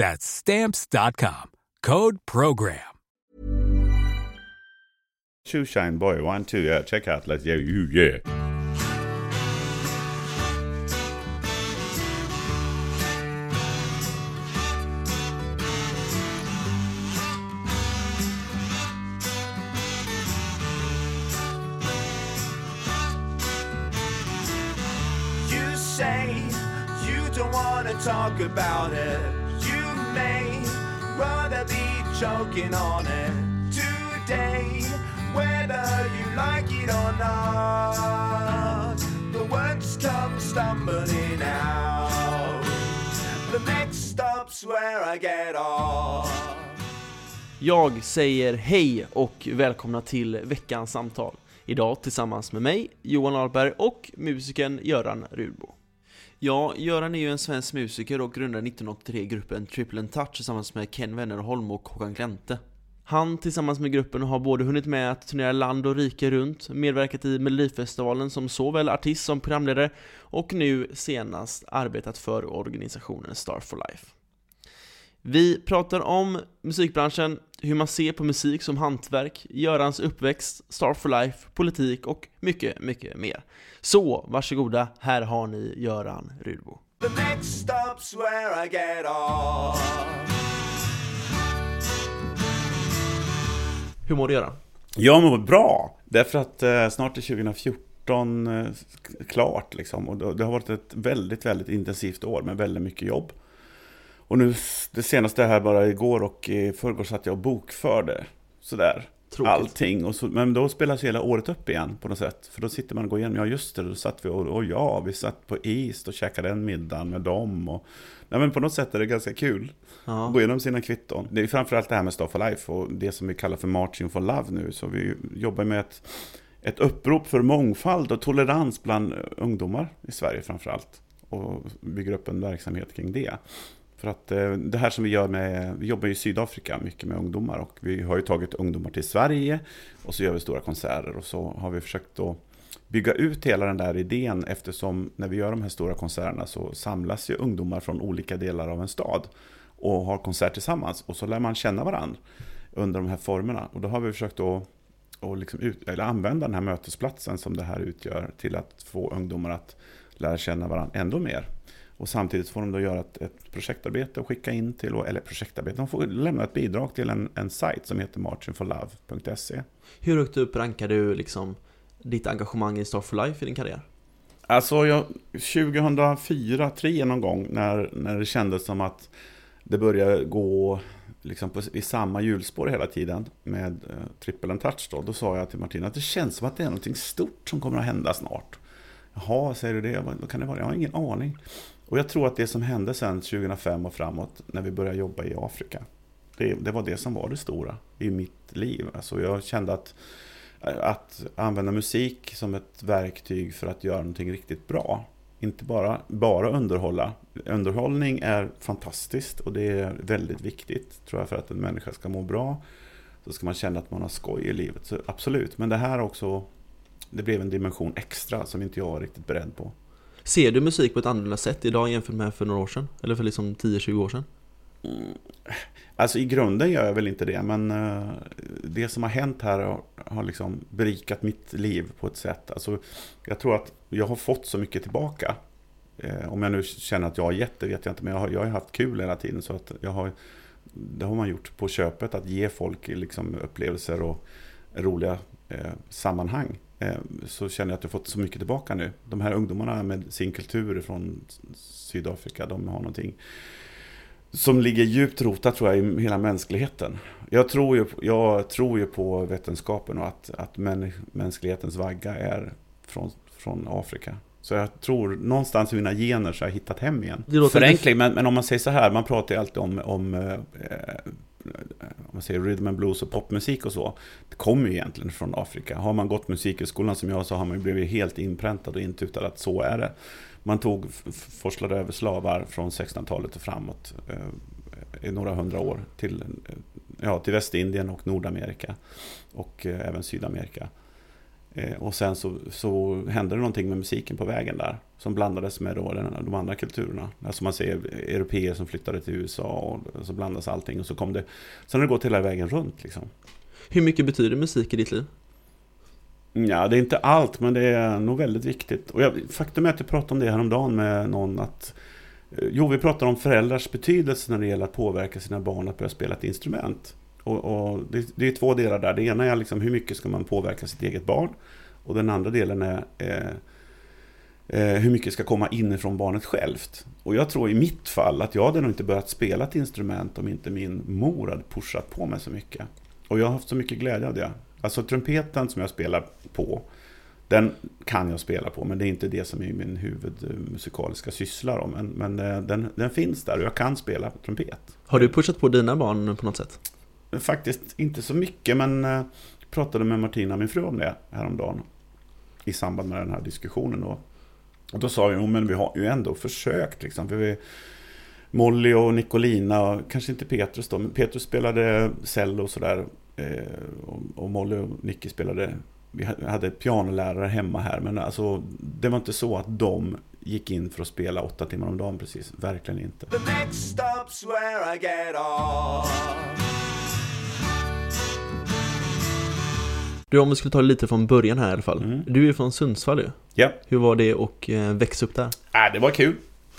That's stamps.com. Code program. Shoe Shine Boy, one, two, yeah, check out, let's yeah, you, yeah. You say you don't wanna talk about it. Choking on it today, whether you like it or not. The words come stumbling out. The next stop's where I get off. Jag säger hej och välkomna till veckans samtal. Idag tillsammans med mig, Johan Ahlberg och musikern Göran Rudbo. Ja, Göran är ju en svensk musiker och grundade 1983 gruppen Triple and Touch tillsammans med Ken Wennerholm och Håkan Glente. Han tillsammans med gruppen har både hunnit med att turnera land och rike runt, medverkat i Melodifestivalen som såväl artist som programledare och nu senast arbetat för organisationen Star for Life. Vi pratar om musikbranschen, hur man ser på musik som hantverk, Görans uppväxt, Star for Life, politik och mycket, mycket mer. Så varsågoda, här har ni Göran Rudbo. The next stop's where I get off. Hur mår du Göran? Jag mår bra, därför att eh, snart är 2014 eh, klart liksom. Och det, det har varit ett väldigt, väldigt intensivt år med väldigt mycket jobb. Och nu, det senaste här bara igår och i förrgår satt jag och bokförde sådär. Tråkigt. Allting, och så, men då spelas hela året upp igen på något sätt. För då sitter man och går igenom, ja just det, då satt vi och, och ja, vi satt på East och käkade en middag med dem. Och, nej men på något sätt är det ganska kul. Ja. Gå igenom sina kvitton. Det är framförallt det här med Star for Life och det som vi kallar för Marching for Love nu. Så vi jobbar med ett, ett upprop för mångfald och tolerans bland ungdomar i Sverige framförallt. Och bygger upp en verksamhet kring det. För att eh, det här som vi gör med, vi jobbar i Sydafrika mycket med ungdomar och vi har ju tagit ungdomar till Sverige och så gör vi stora konserter och så har vi försökt att bygga ut hela den där idén eftersom när vi gör de här stora konserterna så samlas ju ungdomar från olika delar av en stad och har konsert tillsammans och så lär man känna varandra under de här formerna och då har vi försökt att och liksom ut, eller använda den här mötesplatsen som det här utgör till att få ungdomar att lära känna varandra ändå mer. Och samtidigt får de då göra ett, ett projektarbete och skicka in till, eller projektarbete, de får lämna ett bidrag till en, en sajt som heter marchinforlove.se. Hur högt upp rankar du liksom ditt engagemang i Star for Life i din karriär? Alltså jag, 2004, 2003 någon gång när, när det kändes som att det började gå liksom på, i samma hjulspår hela tiden med eh, Triple and Touch då, då sa jag till Martina att det känns som att det är någonting stort som kommer att hända snart. Jaha, säger du det? Vad kan det vara? Jag har ingen aning. Och jag tror att det som hände sen 2005 och framåt när vi började jobba i Afrika, det, det var det som var det stora i mitt liv. Alltså jag kände att, att använda musik som ett verktyg för att göra någonting riktigt bra. Inte bara, bara underhålla. Underhållning är fantastiskt och det är väldigt viktigt tror jag för att en människa ska må bra. Så ska man känna att man har skoj i livet. Så absolut, men det här också, det blev en dimension extra som inte jag var riktigt beredd på. Ser du musik på ett annorlunda sätt idag jämfört med för några år sedan? Eller för liksom 10-20 år sedan? Mm. Alltså i grunden gör jag väl inte det, men eh, det som har hänt här har, har liksom berikat mitt liv på ett sätt. Alltså, jag tror att jag har fått så mycket tillbaka. Eh, om jag nu känner att jag har gett det vet jag inte, men jag har, jag har haft kul hela tiden. Så att jag har, det har man gjort på köpet, att ge folk liksom upplevelser och roliga eh, sammanhang. Eh, så känner jag att jag fått så mycket tillbaka nu. De här ungdomarna med sin kultur från Sydafrika, de har någonting som ligger djupt rotat tror jag i hela mänskligheten. Jag tror ju, jag tror ju på vetenskapen och att, att män, mänsklighetens vagga är från, från Afrika. Så jag tror någonstans i mina gener så har jag hittat hem igen. Förenkling, men, men om man säger så här, man pratar ju alltid om, om eh, om man säger rhythm and blues och popmusik och så. Det kommer ju egentligen från Afrika. Har man gått musikhögskolan som jag så har man ju blivit helt inpräntad och intutad att så är det. Man tog, forslade över slavar från 1600-talet och framåt eh, i några hundra år till, eh, ja, till Västindien och Nordamerika och eh, även Sydamerika. Eh, och sen så, så hände det någonting med musiken på vägen där som blandades med då den, de andra kulturerna. Alltså man ser europeer som flyttade till USA och så blandas allting och så kom det. Sen har det gått hela vägen runt liksom. Hur mycket betyder musik i ditt liv? Ja, det är inte allt, men det är nog väldigt viktigt. Och jag, faktum är att jag pratade om det häromdagen med någon att eh, Jo, vi pratar om föräldrars betydelse när det gäller att påverka sina barn att börja spela ett instrument. Och, och det, det, är två delar där. Det ena är liksom hur mycket ska man påverka sitt eget barn? Och den andra delen är eh, eh, hur mycket ska komma inifrån barnet självt. Och jag tror i mitt fall att jag hade nog inte börjat spela ett instrument om inte min mor hade pushat på mig så mycket. Och jag har haft så mycket glädje av det. Alltså trumpeten som jag spelar på, den kan jag spela på, men det är inte det som är min huvudmusikaliska syssla. Då. Men, men eh, den, den finns där och jag kan spela trumpet. Har du pushat på dina barn på något sätt? Faktiskt inte så mycket, men jag pratade med Martina, min fru, om det häromdagen. I samband med den här diskussionen. Då. Och då sa vi, men vi har ju ändå försökt. Liksom, för vi, Molly och Nicolina, kanske inte Petrus då, men Petrus spelade cello och sådär. Eh, och Molly och Nicky spelade, vi hade pianolärare hemma här, men alltså det var inte så att de gick in för att spela åtta timmar om dagen precis. Verkligen inte. The next stop's where I get off. Du, om vi skulle ta det lite från början här i alla fall. Mm. Du är från Sundsvall ju. Ja, Hur var det att eh, växa upp där? äh, det var kul.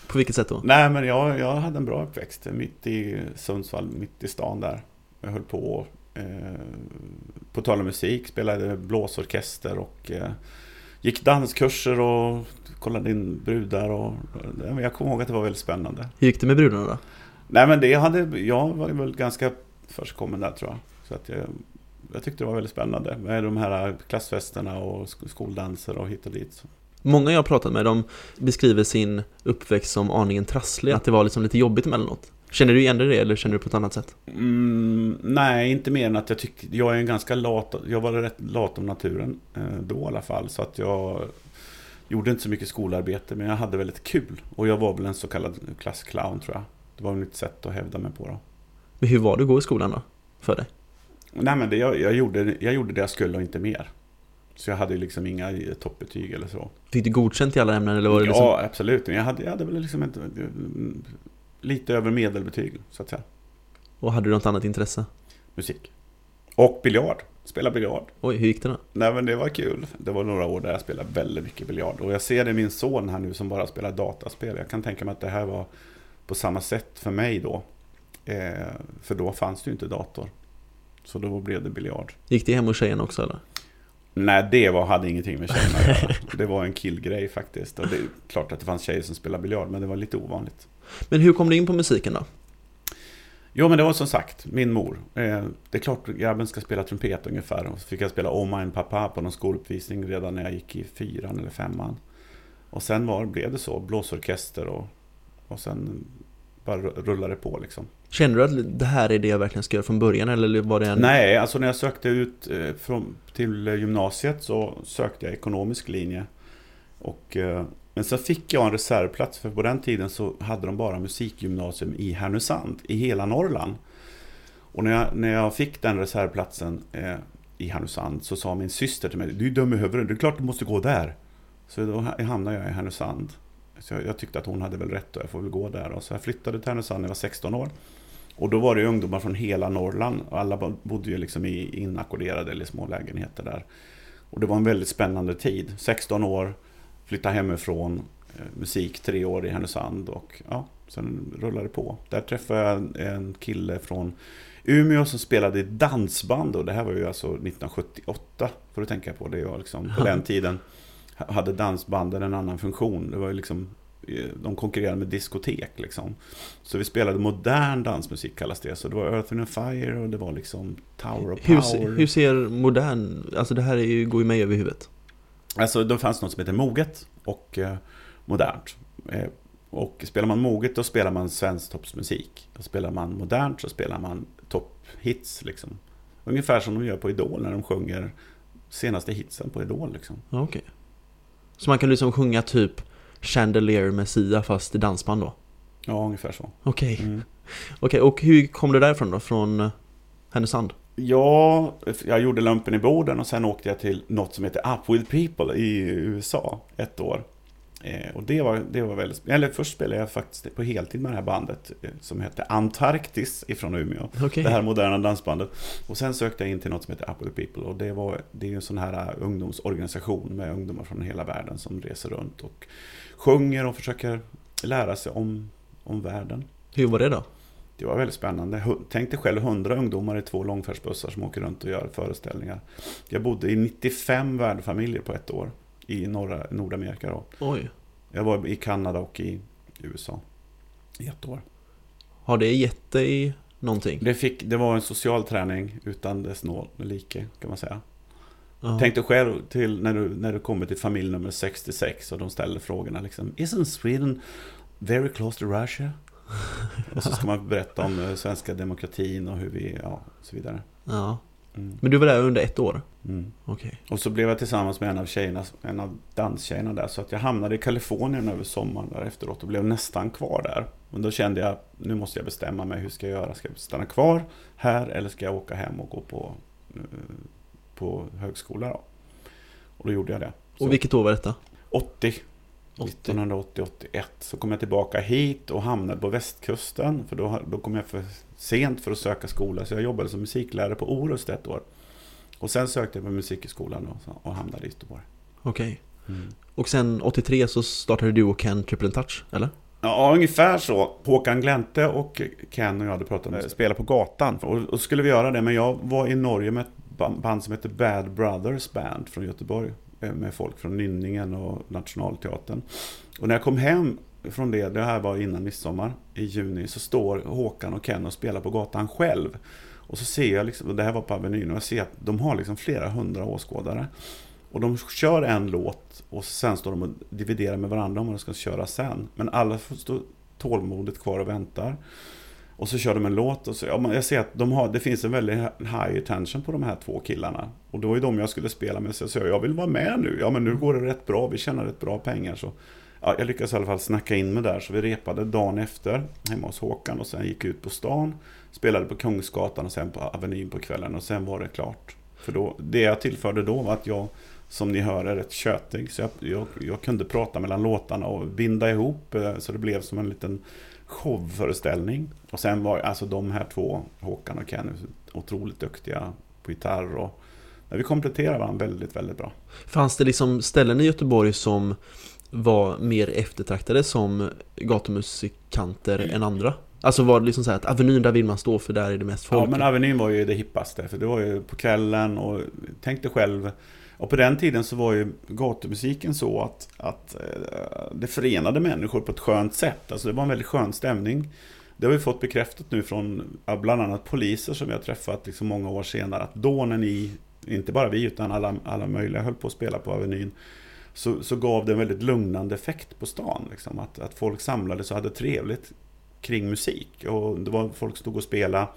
På vilket sätt då? Nej, men jag, jag hade en bra uppväxt. Mitt i Sundsvall, mitt i stan där. Jag höll på, eh, på tal om musik, spelade blåsorkester och eh, gick danskurser och kollade in brudar. Och, eh, jag kommer ihåg att det var väldigt spännande. Hur gick det med brudarna då? Nej, men det hade, jag var väl ganska förstkommen där tror jag. Så att jag, jag tyckte det var väldigt spännande med de här klassfesterna och sk- skoldanser och hit och dit. Många jag har pratat med, de beskriver sin uppväxt som aningen trasslig. Att det var liksom lite jobbigt emellanåt. Känner du igen dig i det eller känner du på ett annat sätt? Mm, nej, inte mer än att jag tyckte, jag är en ganska lat, jag var rätt lat om naturen eh, då i alla fall. Så att jag gjorde inte så mycket skolarbete, men jag hade väldigt kul. Och jag var väl en så kallad klassclown tror jag. Det var mitt sätt att hävda mig på då. Men hur var det att gå i skolan då? För dig? Nej, men det, jag, jag, gjorde, jag gjorde det jag skulle och inte mer. Så jag hade liksom inga toppbetyg eller så. Fick du godkänt i alla ämnen eller var det liksom... Ja, absolut. Jag hade, jag hade väl liksom ett, lite över medelbetyg, så att säga. Och hade du något annat intresse? Musik. Och biljard. Spela biljard. Oj, hur gick det då? Nej men det var kul. Det var några år där jag spelade väldigt mycket biljard. Och jag ser det i min son här nu som bara spelar dataspel. Jag kan tänka mig att det här var på samma sätt för mig då. Eh, för då fanns det ju inte dator. Så då blev det biljard. Gick det hem hos tjejen också eller? Nej, det var, hade ingenting med tjejerna att göra. Det var en killgrej faktiskt. Och det är klart att det fanns tjejer som spelade biljard, men det var lite ovanligt. Men hur kom du in på musiken då? Jo, men det var som sagt min mor. Eh, det är klart grabben ska spela trumpet ungefär. Och så fick jag spela Oh Mine Papa på någon skoluppvisning redan när jag gick i fyran eller femman. Och sen var, blev det så, blåsorkester och, och sen bara rullade det på liksom. Kände du att det här är det jag verkligen ska göra från början eller var det en... Nej, alltså när jag sökte ut eh, från, till gymnasiet så sökte jag ekonomisk linje. Och, eh, men så fick jag en reservplats för på den tiden så hade de bara musikgymnasium i Härnösand, i hela Norrland. Och när jag, när jag fick den reservplatsen eh, i Härnösand så sa min syster till mig, du är dum i huvudet, det är klart du måste gå där. Så då hamnade jag i Härnösand. Så jag, jag tyckte att hon hade väl rätt och jag får väl gå där. Och så jag flyttade till Härnösand när jag var 16 år. Och då var det ungdomar från hela Norrland och alla bo- bodde ju liksom i inackorderade eller små lägenheter där. Och det var en väldigt spännande tid. 16 år, flytta hemifrån, eh, musik tre år i Härnösand och ja, sen rullade det på. Där träffade jag en kille från Umeå som spelade i dansband och det här var ju alltså 1978 får du tänka på. Det var liksom på den tiden hade dansbanden en annan funktion. Det var ju liksom de konkurrerade med diskotek liksom. Så vi spelade modern dansmusik kallas det. Så det var Earth and Fire och det var liksom Tower of Hur, Power. hur ser modern, alltså det här är ju, går ju mig över huvudet. Alltså det fanns något som heter moget och eh, modernt. Eh, och spelar man moget då spelar man svensk toppsmusik. Och spelar man modernt så spelar man topphits liksom. Ungefär som de gör på Idol när de sjunger senaste hitsen på Idol liksom. Okej. Så man kan liksom sjunga typ Chandelier med Sia fast i dansband då? Ja, ungefär så. Okej. Mm. Okej, och hur kom du därifrån då? Från eh, Härnösand? Ja, jag gjorde lumpen i Boden och sen åkte jag till något som heter Up With People i USA ett år. Eh, och det var, det var väldigt Eller först spelade jag faktiskt på heltid med det här bandet eh, som hette Antarktis ifrån Umeå. Okej. Det här moderna dansbandet. Och sen sökte jag in till något som heter Up With People och det, var, det är ju en sån här ungdomsorganisation med ungdomar från hela världen som reser runt och sjunger och försöker lära sig om, om världen. Hur var det då? Det var väldigt spännande. Tänk dig själv 100 ungdomar i två långfärdsbussar som åker runt och gör föreställningar. Jag bodde i 95 värdfamiljer på ett år i norra, Nordamerika. Då. Oj. Jag var i Kanada och i USA i ett år. Har det gett dig någonting? Det, fick, det var en social träning utan dess nåd like kan man säga. Ja. Tänk dig själv till när du, när du kommer till familj nummer 66 och de ställer frågorna liksom Isn't Sweden very close to Russia? och så ska man berätta om eh, svenska demokratin och hur vi, ja, och så vidare. Ja. Mm. Men du var där under ett år? Mm. Okej. Och så blev jag tillsammans med en av tjejerna, en av danstjejerna där. Så att jag hamnade i Kalifornien över sommaren där efteråt och blev nästan kvar där. Men då kände jag, nu måste jag bestämma mig, hur ska jag göra? Ska jag stanna kvar här eller ska jag åka hem och gå på, eh, på högskola då? Och då gjorde jag det. Så Och vilket år var detta? 80, 80. 1980-81 så kom jag tillbaka hit och hamnade på västkusten. För då, då kom jag för sent för att söka skola. Så jag jobbade som musiklärare på Orust ett år. Och sen sökte jag på musikskolan och, och hamnade i Göteborg. Okej. Och sen 83 så startade du och Ken Triple Touch, eller? Ja, ungefär så. Håkan Glänte och Ken och jag hade pratat om att spela på gatan. Och, och skulle vi göra det, men jag var i Norge med ett band som heter Bad Brothers Band från Göteborg. Eh, med folk från Nynningen och Nationalteatern. Och när jag kom hem från det, det här var innan midsommar i juni, så står Håkan och Ken och spelar på gatan själv. Och så ser jag, liksom, och det här var på Avenyn, och jag ser att de har liksom flera hundra åskådare. Och de kör en låt och sen står de och dividerar med varandra om vad de ska köra sen. Men alla står tålmodigt kvar och väntar. Och så kör de en låt och så, ja, jag ser att de har, det finns en väldigt high attention på de här två killarna. Och det var ju de jag skulle spela med, så jag sa jag vill vara med nu. Ja men nu går det rätt bra, vi tjänar rätt bra pengar. Så ja, jag lyckades i alla fall snacka in mig där, så vi repade dagen efter hemma hos Håkan och sen gick ut på stan. Spelade på Kungsgatan och sen på Avenyn på kvällen och sen var det klart. För då, det jag tillförde då var att jag, som ni hör, är rätt tjötig. Så jag, jag, jag kunde prata mellan låtarna och binda ihop eh, så det blev som en liten showföreställning. Och sen var alltså de här två, Håkan och Kenny, otroligt duktiga på gitarr. Och, vi kompletterar varandra väldigt, väldigt bra. Fanns det liksom ställen i Göteborg som var mer eftertraktade som gatumusikanter än andra? Alltså var det liksom så att Avenyn där vill man stå för där är det mest folk? Ja, men Avenyn var ju det hippaste. För det var ju på kvällen och tänk dig själv. Och på den tiden så var ju gatumusiken så att, att eh, det förenade människor på ett skönt sätt. Alltså det var en väldigt skön stämning. Det har vi fått bekräftat nu från bland annat poliser som vi har träffat liksom många år senare. Att då när ni, inte bara vi utan alla, alla möjliga höll på att spela på Avenyn. Så, så gav det en väldigt lugnande effekt på stan. Liksom. Att, att folk samlades och hade trevligt kring musik. Och det var folk stod och spelade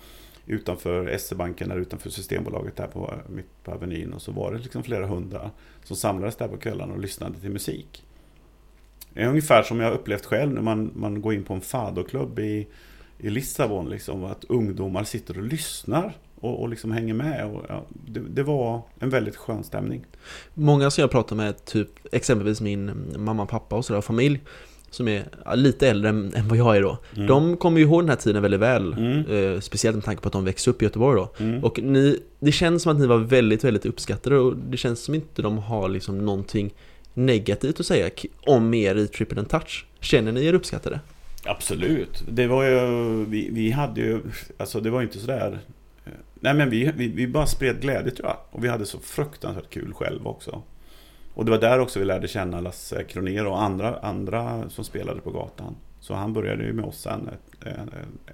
utanför SE-banken utanför Systembolaget där på, mitt på Avenyn. Och så var det liksom flera hundra som samlades där på kvällarna och lyssnade till musik. Ungefär som jag upplevt själv när man, man går in på en fadoklubb i, i Lissabon, liksom, att ungdomar sitter och lyssnar och, och liksom hänger med. Och, ja, det, det var en väldigt skön stämning. Många som jag pratar med, typ exempelvis min mamma, pappa och sådär, familj, som är lite äldre än, än vad jag är då. Mm. De kommer ju ihåg den här tiden väldigt väl. Mm. Eh, speciellt med tanke på att de växte upp i Göteborg då. Mm. Och ni, det känns som att ni var väldigt, väldigt uppskattade och det känns som inte de har liksom någonting negativt att säga om er i Triple and Touch. Känner ni er uppskattade? Absolut. Det var ju, vi, vi hade ju, alltså det var ju inte sådär eh, Nej men vi, vi, vi bara spred glädje tror jag. Och vi hade så fruktansvärt kul själva också. Och det var där också vi lärde känna Lasse Kronér och andra, andra som spelade på gatan. Så han började ju med oss sen ett,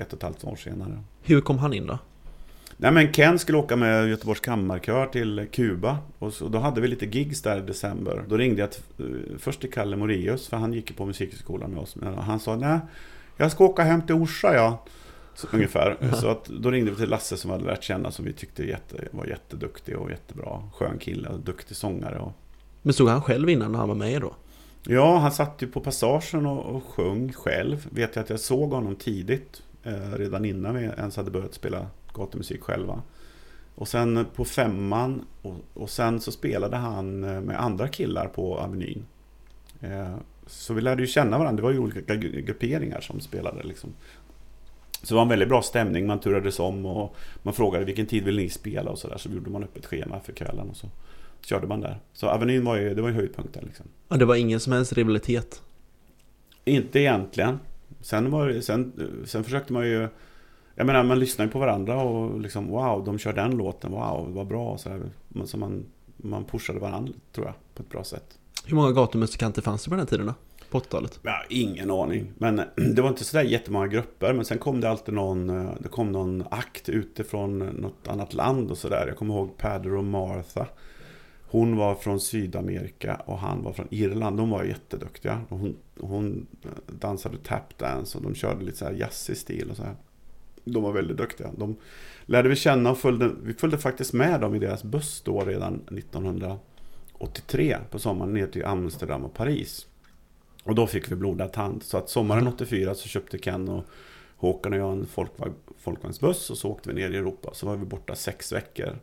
ett och ett halvt år senare. Hur kom han in då? Nej men Ken skulle åka med Göteborgs kammarkör till Kuba och så, då hade vi lite gigs där i december. Då ringde jag eh, först till Kalle Moraeus för han gick ju på musikhögskolan med oss. Men han sa nej, jag ska åka hem till Orsa ja. Så, ungefär. Så att, då ringde vi till Lasse som hade lärt känna som vi tyckte jätte, var jätteduktig och jättebra. Skön kille duktig sångare. Och, men stod han själv innan när han var med då? Ja, han satt ju på passagen och, och sjöng själv. Vet jag att jag såg honom tidigt. Eh, redan innan vi ens hade börjat spela gatumusik själva. Och sen på femman och, och sen så spelade han eh, med andra killar på Avenyn. Eh, så vi lärde ju känna varandra. Det var ju olika grupperingar som spelade liksom. Så det var en väldigt bra stämning. Man turades om och man frågade vilken tid vill ni spela och sådär. Så gjorde man upp ett schema för kvällen och så körde man där. Så Avenyn var ju, det var ju höjdpunkten liksom. Ja, det var ingen som helst rivalitet. Inte egentligen. Sen, var, sen, sen försökte man ju... Jag menar, man lyssnar ju på varandra och liksom wow, de kör den låten, wow, vad bra. Så, här. Man- så man, man pushade varandra, tror jag, på ett bra sätt. Hur många gatumusikanter fanns det på den här tiden då? På 80-talet? Ja, ingen aning. Men det var inte sådär jättemånga grupper. Men sen kom det alltid någon, eh, det kom någon akt utifrån något annat land och sådär. Jag kommer ihåg Padder och Martha. Hon var från Sydamerika och han var från Irland. De var jätteduktiga. Hon, hon dansade tapdance och de körde lite så här jazzig stil och så här. De var väldigt duktiga. De lärde vi känna och följde, vi följde faktiskt med dem i deras buss då redan 1983 på sommaren ner till Amsterdam och Paris. Och då fick vi blodad tand. Så att sommaren 84 så köpte Ken och Håkan och jag en folkvagn, folkvagnsbuss och så åkte vi ner i Europa. Så var vi borta sex veckor.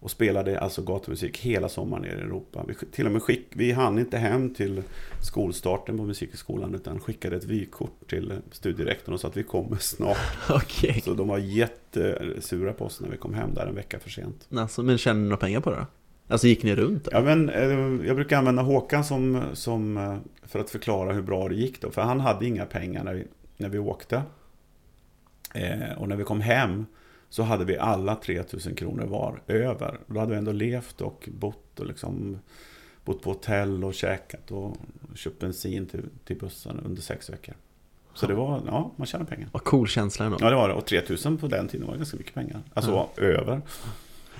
Och spelade alltså gatumusik hela sommaren nere i Europa. Vi, till och med skick, vi hann inte hem till skolstarten på Musikhögskolan utan skickade ett vykort till studierektorn och sa att vi kommer snart. Okej. Så de var jättesura på oss när vi kom hem där en vecka för sent. Alltså, men tjänade ni några pengar på det då? Alltså gick ni runt? Då? Ja, men, eh, jag brukar använda Håkan som, som, eh, för att förklara hur bra det gick då. För han hade inga pengar när vi, när vi åkte. Eh, och när vi kom hem så hade vi alla 3000 kronor var över. Då hade vi ändå levt och bott och liksom bott på hotell och käkat och köpt bensin till, till bussen under sex veckor. Så det var, ja, man tjänade pengar. Vad cool känsla ändå. Ja, det var det. Och 3000 på den tiden var ganska mycket pengar. Alltså över.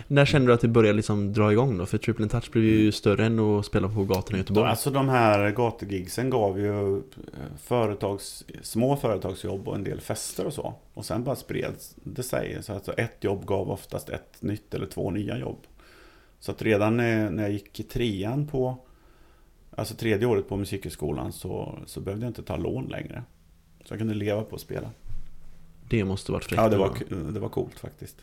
När kände du att det började liksom dra igång då? För Triple Touch blev ju större än att spela på gatorna i Göteborg. Alltså de här gatugigsen gav ju eh, företags, små företagsjobb och en del fester och så. Och sen bara spreds det sig. Så alltså ett jobb gav oftast ett nytt eller två nya jobb. Så att redan när jag gick i trean på, alltså tredje året på musikhögskolan så, så behövde jag inte ta lån längre. Så jag kunde leva på att spela. Det måste varit fräckt. Ja, det var, det var coolt faktiskt.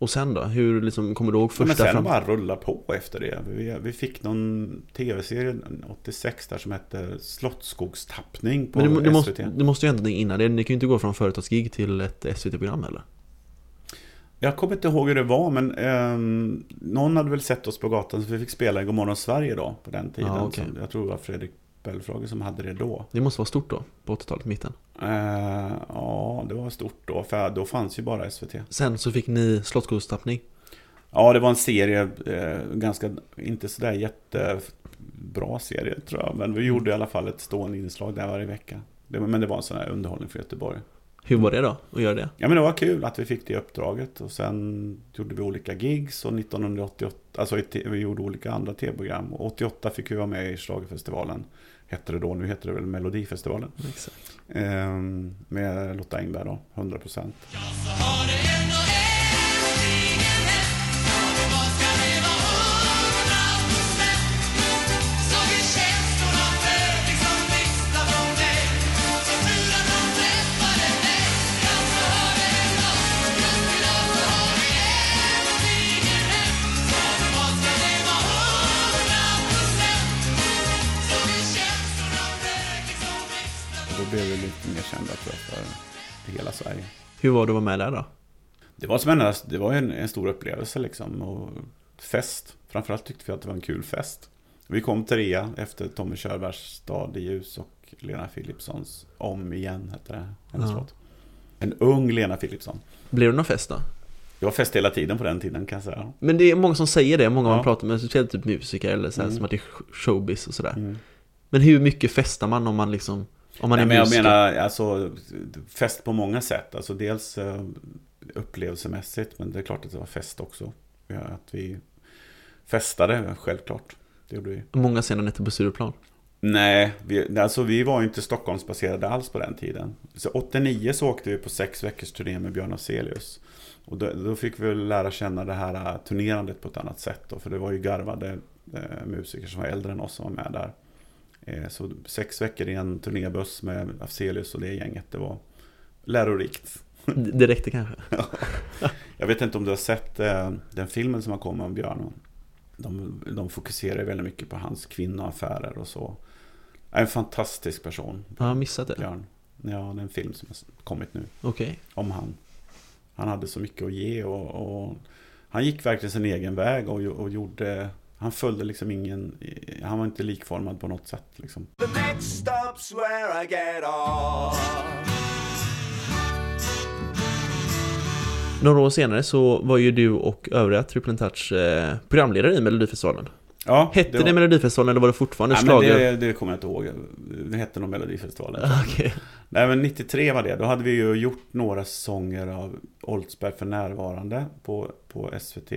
Och sen då? Hur liksom, kommer du ihåg Ja, men första sen fram... bara rulla på efter det. Vi, vi fick någon tv-serie 86 där som hette Slottsskogstappning på Men det, det, SVT. måste, det måste ju hända någonting innan det. Ni kan ju inte gå från företagsgig till ett SVT-program heller. Jag kommer inte ihåg hur det var, men ehm, någon hade väl sett oss på gatan så vi fick spela i Godmorgon Sverige då, på den tiden. Ja, okej. Så jag tror det var Fredrik Belfrage som hade det då. Det måste vara stort då, på 80-talet, mitten. Eh, ja, det var stort då, för då fanns ju bara SVT. Sen så fick ni Slottsskogstappning. Ja, det var en serie, eh, ganska, inte sådär jättebra serie tror jag, men vi gjorde i alla fall ett stående inslag där varje vecka. Det, men det var en sån här underhållning för Göteborg. Hur var det då, att göra det? Ja men det var kul att vi fick det uppdraget och sen gjorde vi olika gigs och 1988, alltså vi gjorde olika andra tv-program och 88 fick vi vara med i Schlagerfestivalen. Hette det då, nu heter det väl Melodifestivalen. Exakt. Ehm, med Lotta Engberg då, 100%. Blev vi lite mer kända tror jag för hela Sverige. Hur var det att vara med där då? Det var spännande, det var en, en stor upplevelse liksom. Och fest. Framförallt tyckte vi att det var en kul fest. Vi kom trea efter Tommy Körbergs Stad i ljus och Lena Philipssons Om igen hette det. Hennes låt. En ung Lena Philipsson. Blev det någon fest då? Det var fest hela tiden på den tiden kan jag säga. Men det är många som säger det, många man Ja. pratar med, speciellt typ musiker eller så här, Mm. som att det är showbiz och sådär. Mm. Men hur mycket festar man om man liksom, om man Nej, är men jag musiker? menar alltså fest på många sätt. Alltså dels eh, upplevelsemässigt, men det är klart att det var fest också. Att vi festade, självklart. Det gjorde vi. Många sena nätter på Stureplan. Nej, vi, alltså vi var inte Stockholmsbaserade alls på den tiden. Så 89 så åkte vi på sex veckors turné med Björn Afzelius. Och då, då fick vi lära känna det här eh, turnerandet på ett annat sätt. Då, för det var ju garvade eh, musiker som var äldre än oss som var med där. Eh, så sex veckor i en turnébuss med Afzelius och det gänget, det var lärorikt. Det räckte kanske? Jag vet inte om du har sett eh, den filmen som har kommit om Björn. De, de fokuserar väldigt mycket på hans kvinnoaffärer och så. En fantastisk person. Jag har missat det. Björn. Ja, det är en film som har kommit nu Okej. om han. Han hade så mycket att ge och, och han gick verkligen sin egen väg och, och gjorde han följde liksom ingen, han var inte likformad på något sätt liksom. The next stop's where I get off. Några år senare så var ju du och övriga Triple Touch eh, programledare i Melodifestivalen. Ja, Hette det, var- Melodifestivalen eller var det fortfarande Nej, men schlager? det, det kommer jag inte ihåg. Det hette nog Melodifestivalen. Okej. Nej men 93 var det. Då hade vi ju gjort några säsonger av Oldsberg för närvarande på, på SVT.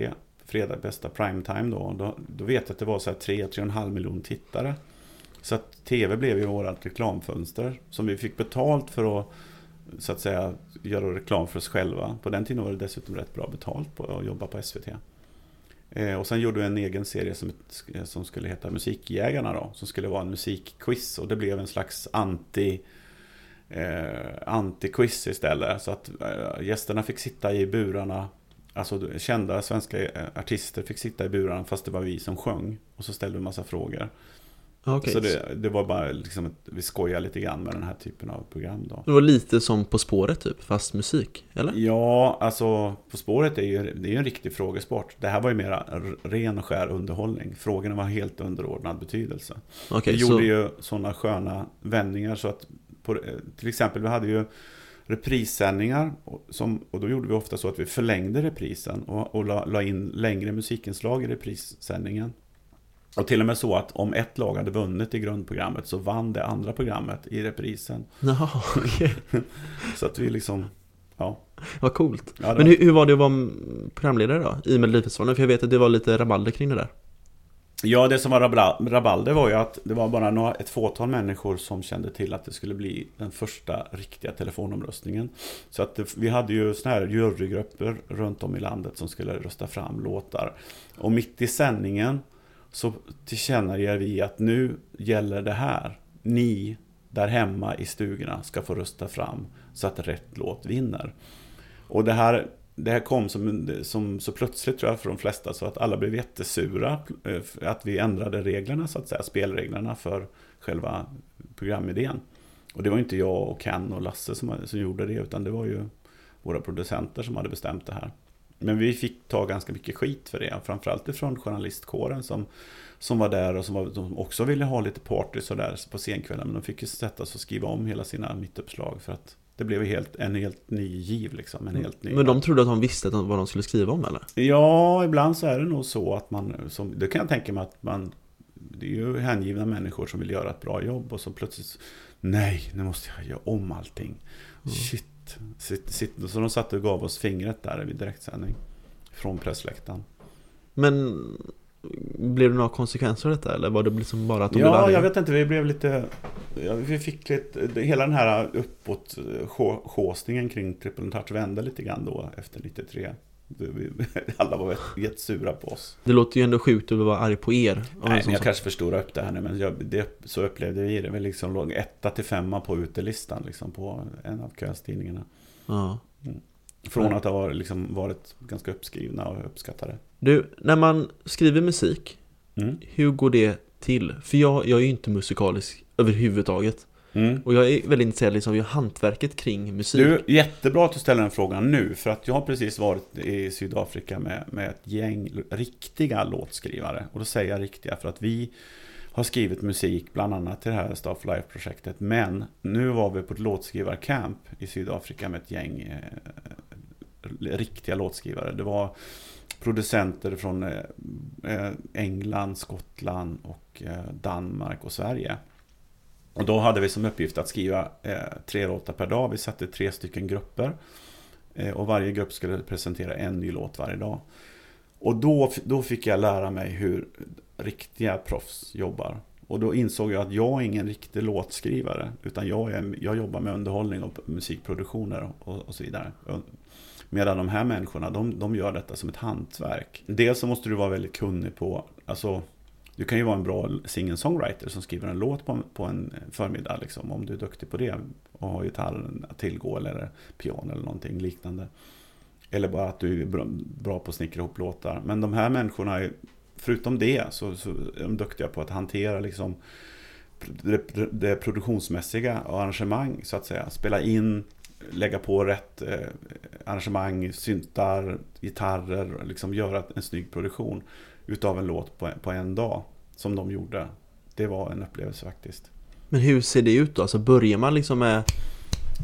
Fredag bästa primetime då. då. Då vet jag att det var så här 3-3,5 miljon tittare. Så att TV blev ju vårat reklamfönster. Som vi fick betalt för att så att säga göra reklam för oss själva. På den tiden var det dessutom rätt bra betalt på att jobba på SVT. Eh, och sen gjorde vi en egen serie som, som skulle heta Musikjägarna då. Som skulle vara en musikquiz. Och det blev en slags anti eh, anti-quiz istället. Så att eh, gästerna fick sitta i burarna. Alltså kända svenska eh, artister fick sitta i burarna fast det var vi som sjöng. Och så ställde vi en massa frågor. Okej. Så det, det var bara liksom att vi skojar lite grann med den här typen av program då. Det var lite som På spåret typ, fast musik, eller? Ja, alltså På spåret är ju, det är ju en riktig frågesport. Det här var ju mera ren och skär underhållning. Frågorna var helt underordnad betydelse. Okej, vi så... gjorde ju sådana sköna vändningar så att på, till exempel vi hade ju reprissändningar och, som, och då gjorde vi ofta så att vi förlängde reprisen och, och la, la in längre musikinslag i reprissändningen. Och till och med så att om ett lag hade vunnit i grundprogrammet så vann det andra programmet i reprisen. Jaha, okej. Så att vi liksom, ja. Vad coolt. ja Men hur, hur var det att vara programledare då, i Melodifestivalen? För jag vet att det var lite rabalder kring det där. Ja, det som var rabalder var ju att det var bara några, ett fåtal människor som kände till att det skulle bli den första riktiga telefonomröstningen. Så att det, vi hade ju såna här jurygrupper runt om i landet som skulle rösta fram låtar. Och mitt i sändningen så tillkännager vi att nu gäller det här. Ni där hemma i stugorna ska få rösta fram så att rätt låt vinner. Och det här, det här kom som, som så plötsligt tror jag för de flesta så att alla blev jättesura. Eh, att vi ändrade reglerna så att säga, spelreglerna för själva programidén. Och det var inte jag och Ken och Lasse som, som gjorde det utan det var ju våra producenter som hade bestämt det här. Men vi fick ta ganska mycket skit för det, framförallt ifrån journalistkåren som, som var där och som, var, som också ville ha lite party sådär på scenkvällen. Men de fick ju sätta sig och skriva om hela sina mittuppslag för att det blev helt, en helt ny giv liksom. En helt ny Men de trodde att de visste vad de skulle skriva om eller? Ja, ibland så är det nog så att man, som, det kan jag tänka mig att man, det är ju hängivna människor som vill göra ett bra jobb och så plötsligt, nej, nu måste jag göra om allting. Shit. Sitt, sitt, så de satte och gav oss fingret där vid direktsändning. Från pressläktaren. Men blev det några konsekvenser av detta eller var det liksom bara att de Ja, jag vet inte, vi blev lite, vi fick lite, hela den här uppåt sjå- sjåsningen kring Triple Touch vände lite grann då efter 93. Vi- vi- Alla var jättesura på oss. Det låter ju ändå sjukt att vara arg på er. Nej, sån men jag kanske förstorar upp det här nu, men jag, det, så upplevde vi det. Vi liksom låg etta till femma på utelistan liksom, på en av köstidningarna. Ja. Från Ja. att ha liksom varit ganska uppskrivna och uppskattade. Du, när man skriver musik, Mm. hur går det till? För jag, jag är ju inte musikalisk överhuvudtaget. Mm. Och jag är väldigt intresserad liksom, av hantverket kring musik. Du, jättebra att du ställer den frågan nu, för att jag har precis varit i Sydafrika med, med ett gäng riktiga låtskrivare. Och då säger jag riktiga för att vi har skrivit musik, bland annat till det här Staff Life-projektet. Men nu var vi på ett låtskrivarcamp i Sydafrika med ett gäng eh, riktiga låtskrivare. Det var producenter från eh, eh, England, Skottland och eh, Danmark och Sverige. Och då hade vi som uppgift att skriva tre låtar per dag. Vi satte tre stycken grupper. Och varje grupp skulle presentera en ny låt varje dag. Och då, då fick jag lära mig hur riktiga proffs jobbar. Och då insåg jag att jag är ingen riktig låtskrivare. Utan jag, är, jag jobbar med underhållning och musikproduktioner och, och så vidare. Medan de här människorna, de, de gör detta som ett hantverk. Dels så måste du vara väldigt kunnig på, alltså du kan ju vara en bra singer-songwriter som skriver en låt på, på en förmiddag liksom, om du är duktig på det och har gitarren att tillgå eller piano eller någonting liknande. Eller bara att du är bra, bra på att snickra ihop låtar. Men de här människorna, är, förutom det, så, så är de duktiga på att hantera liksom det, det produktionsmässiga och arrangemang så att säga. Spela in, lägga på rätt eh, arrangemang, syntar, gitarrer, liksom göra en snygg produktion utav en låt på, på en dag. Som de gjorde. Det var en upplevelse faktiskt. Men hur ser det ut då? Alltså börjar man liksom med...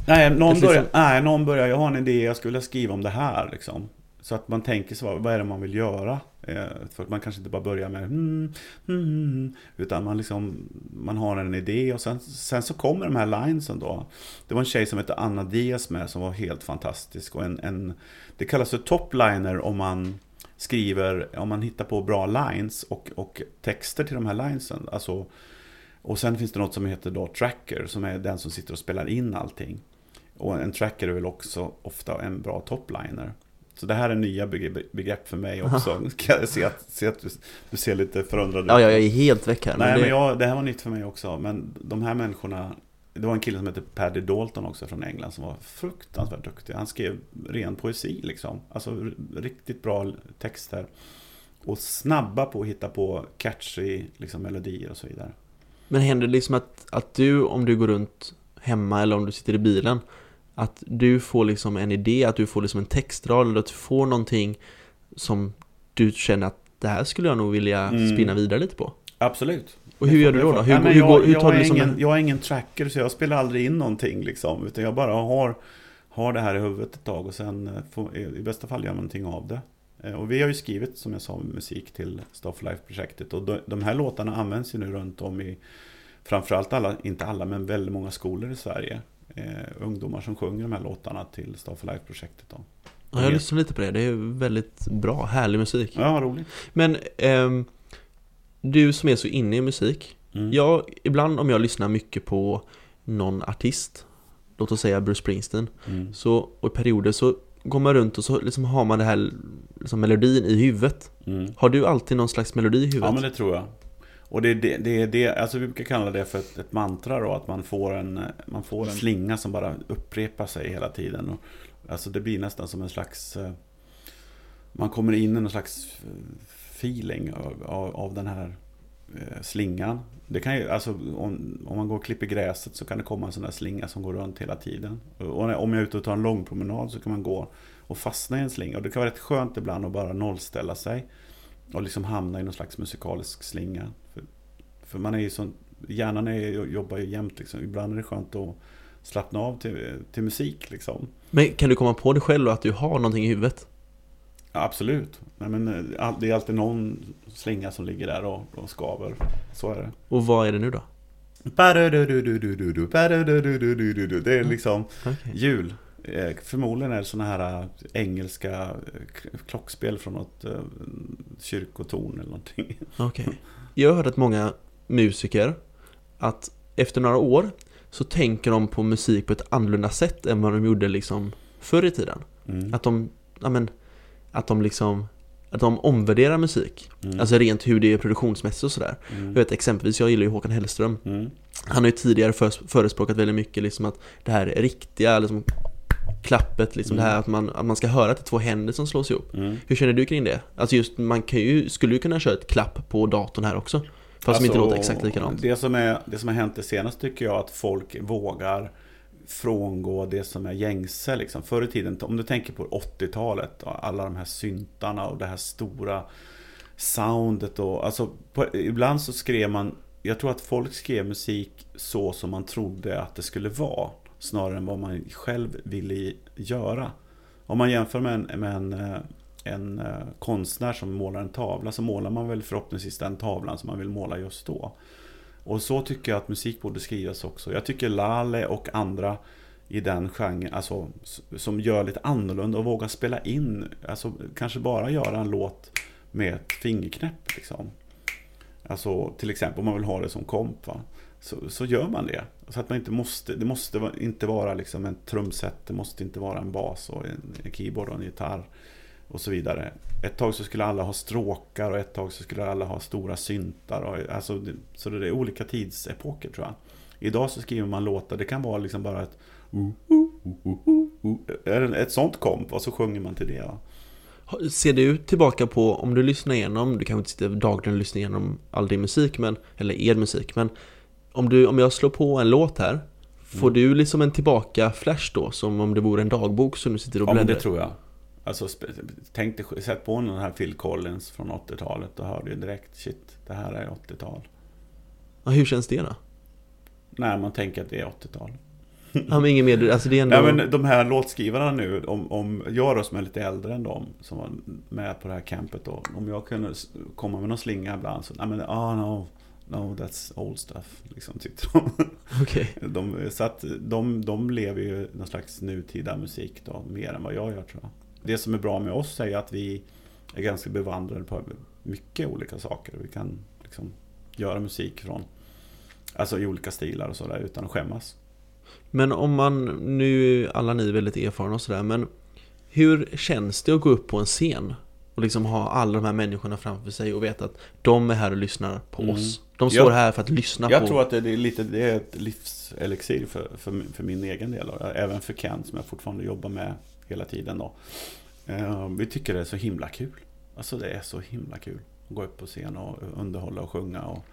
Nej, någon Precis börjar, som- nej, någon börjar, jag har en idé, jag skulle vilja skriva om det här liksom. Så att man tänker så, vad är det man vill göra? Eh, för att man kanske inte bara börjar med mm, mm, mm, Utan man liksom, man har en idé och sen, sen så kommer de här linesen då. Det var en tjej som hette Anna Diaz med som var helt fantastisk. Och en, en, det kallas för topliner om man skriver, om man hittar på bra lines och, och texter till de här linesen. Alltså, och sen finns det något som heter då tracker, som är den som sitter och spelar in allting. Och en tracker är väl också ofta en bra topliner. Så det här är nya begre- begrepp för mig också. Kan jag se att, se att du, du ser lite förundrad ut. Ja, jag är helt väck här. Nej, det... men jag, det här var nytt för mig också. Men de här människorna, det var en kille som hette Paddy Dalton också från England som var fruktansvärt duktig. Han skrev ren poesi liksom. Alltså riktigt bra texter. Och snabba på att hitta på catchy liksom, melodier och så vidare. Men händer det liksom att, att du, om du går runt hemma eller om du sitter i bilen, att du får liksom en idé, att du får liksom en textrad eller att du får någonting som du känner att det här skulle jag nog vilja Mm. spinna vidare lite på. Absolut. Och hur gör du då? då? Hur, hur, jag, hur jag, tar är du liksom ingen, en... jag är ingen tracker så jag spelar aldrig in någonting liksom. Utan jag bara har, har det här i huvudet ett tag och sen eh, får, i bästa fall gör jag någonting av det. Eh, Och vi har ju skrivit, som jag sa, musik till Stuff Life-projektet. Och de, de här låtarna används ju nu runt om i, framförallt alla, inte alla, men väldigt många skolor i Sverige. Eh, ungdomar som sjunger de här låtarna till Stuff Life-projektet då. Ja, jag lyssnar lite på det, det är väldigt bra, härlig musik. Ja, roligt. Men ehm, du som är så inne i musik, Mm. jag, ibland om jag lyssnar mycket på någon artist, låt oss säga Bruce Springsteen, Mm. så, och i perioder så går man runt och så liksom har man det här liksom melodin i huvudet. Mm. Har du alltid någon slags melodi i huvudet? Ja, men det tror jag. Och det är det, det, det, alltså vi brukar kalla det för ett, ett mantra då, att man får, en, man får en slinga som bara upprepar sig hela tiden. Och, alltså det blir nästan som en slags, eh, man kommer in i någon slags feeling av, av, av den här eh, slingan. Det kan ju, alltså om, om man går och klipper gräset så kan det komma en sån där slinga som går runt hela tiden. Och om jag är ute och tar en lång promenad så kan man gå och fastna i en slinga. Och det kan vara rätt skönt ibland att bara nollställa sig. Och liksom hamna i någon slags musikalisk slinga. För, för man är ju sån, hjärnan är, jobbar ju jämt liksom. Ibland är det skönt att slappna av till, till musik liksom. Men kan du komma på det själv att du har någonting i huvudet? Ja, absolut. Nej, men eh, det är alltid någon slinga som ligger där och, och skaver. Så är det. Och vad är det nu då? Det är liksom Okej. jul. Eh, Förmodligen är det sådana här eh, engelska eh, klockspel från något kyrkotorn eller någonting. Okej. Jag har hört att många musiker, att efter några år så tänker de på musik på ett annorlunda sätt än vad de gjorde liksom förr i tiden. Mm. Att de, ja men, att de liksom, att de omvärderar musik. Mm. Alltså rent hur det är produktionsmässigt och sådär. Mm. Jag vet exempelvis, jag gillar ju Håkan Hellström. Mm. Han har ju tidigare föres- förespråkat väldigt mycket liksom att det här är riktiga, liksom klappet, liksom Mm. det här att man, att man ska höra att det är två händer som slås ihop. Mm. Hur känner du kring det? Alltså just, man kan ju, skulle ju kunna köra ett klapp på datorn här också. Fast som inte Alltså, låter exakt likadant. Det som, är, det som har hänt det senaste tycker jag att folk vågar frångå det som är gängse. Liksom. Förr i tiden, om du tänker på 80-talet, och alla de här syntarna och det här stora soundet. Och, alltså, på, ibland så skrev man, jag tror att folk skrev musik så som man trodde att det skulle vara. Snarare än vad man själv ville göra. Om man jämför med en, med en, eh, en eh, konstnär som målar en tavla så målar man väl förhoppningsvis den tavlan som man vill måla just då. Och så tycker jag att musik borde skrivas också. Jag tycker Lale och andra i den genren, alltså som gör lite annorlunda och vågar spela in, alltså kanske bara göra en låt med ett fingerknäpp liksom. Alltså till exempel om man vill ha det som komp va? Så, så gör man det. Så att man inte måste, det måste inte vara liksom en trumset, det måste inte vara en bas och en, en keyboard och en gitarr och så vidare. Ett tag så skulle alla ha stråkar och ett tag så skulle alla ha stora syntar. Och, alltså, det- så det är olika tidsepoker tror jag. Idag så skriver man låtar, det kan vara liksom bara ett ett sånt komp och så sjunger man till det. Va? Ser du tillbaka på, om du lyssnar igenom, du kanske inte sitter dagligen och lyssnar igenom all din musik, men, eller er musik, men om, du, om jag slår på en låt här, får Mm. du liksom en tillbaka-flash då, som om det vore en dagbok som du sitter och Ja men bläddrar det tror jag. Alltså, tänk dig, sätt på den här Phil Collins från 80-talet och hör du direkt shit, det här är 80-tal. ja, Hur känns det då? När man tänker att det är 80-tal. Ja men ingen mer, alltså det är ändå... Nej men de här låtskrivarna nu, om, om jag då som är lite äldre än dem, som var med på det här campet då, om jag kunde komma med någon slinga ibland så, nej men, ah no, no that's old stuff, liksom tyckte de. Okej. de så att de, de lever ju någon slags nutida musik då, mer än vad jag gör tror jag. Det som är bra med oss är att vi är ganska bevandrade på mycket olika saker. Vi kan liksom göra musik från, alltså i olika stilar och sådär utan att skämmas. Men om man, nu är alla ni väldigt erfarna och sådär, men hur känns det att gå upp på en scen och liksom ha alla de här människorna framför sig och veta att de är här och lyssnar på Mm. oss? De står Jag- här för att lyssna Jag på... tror att det är lite det är ett livselixir för, för, för min egen del. Och även för Ken som jag fortfarande jobbar med hela tiden. Då. Eh, Vi tycker det är så himla kul. Alltså det är så himla kul att gå upp på scen och underhålla och sjunga. Och,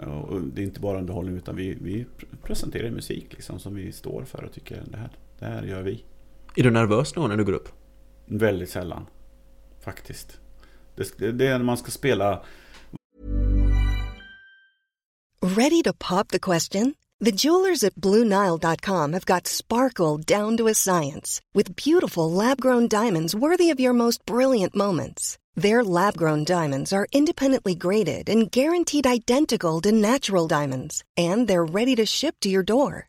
och det är inte bara underhållning utan vi, vi presenterar musik liksom, som vi står för och tycker det här, det här gör vi. Är du nervös någon när du går upp? Väldigt sällan. Faktiskt. Det, det är när man ska spela Ready to pop the question? The jewelers at BlueNile.com have got sparkle down to a science with beautiful lab grown diamonds worthy of your most brilliant moments. Their lab grown diamonds are independently graded and guaranteed identical to natural diamonds, and they're ready to ship to your door.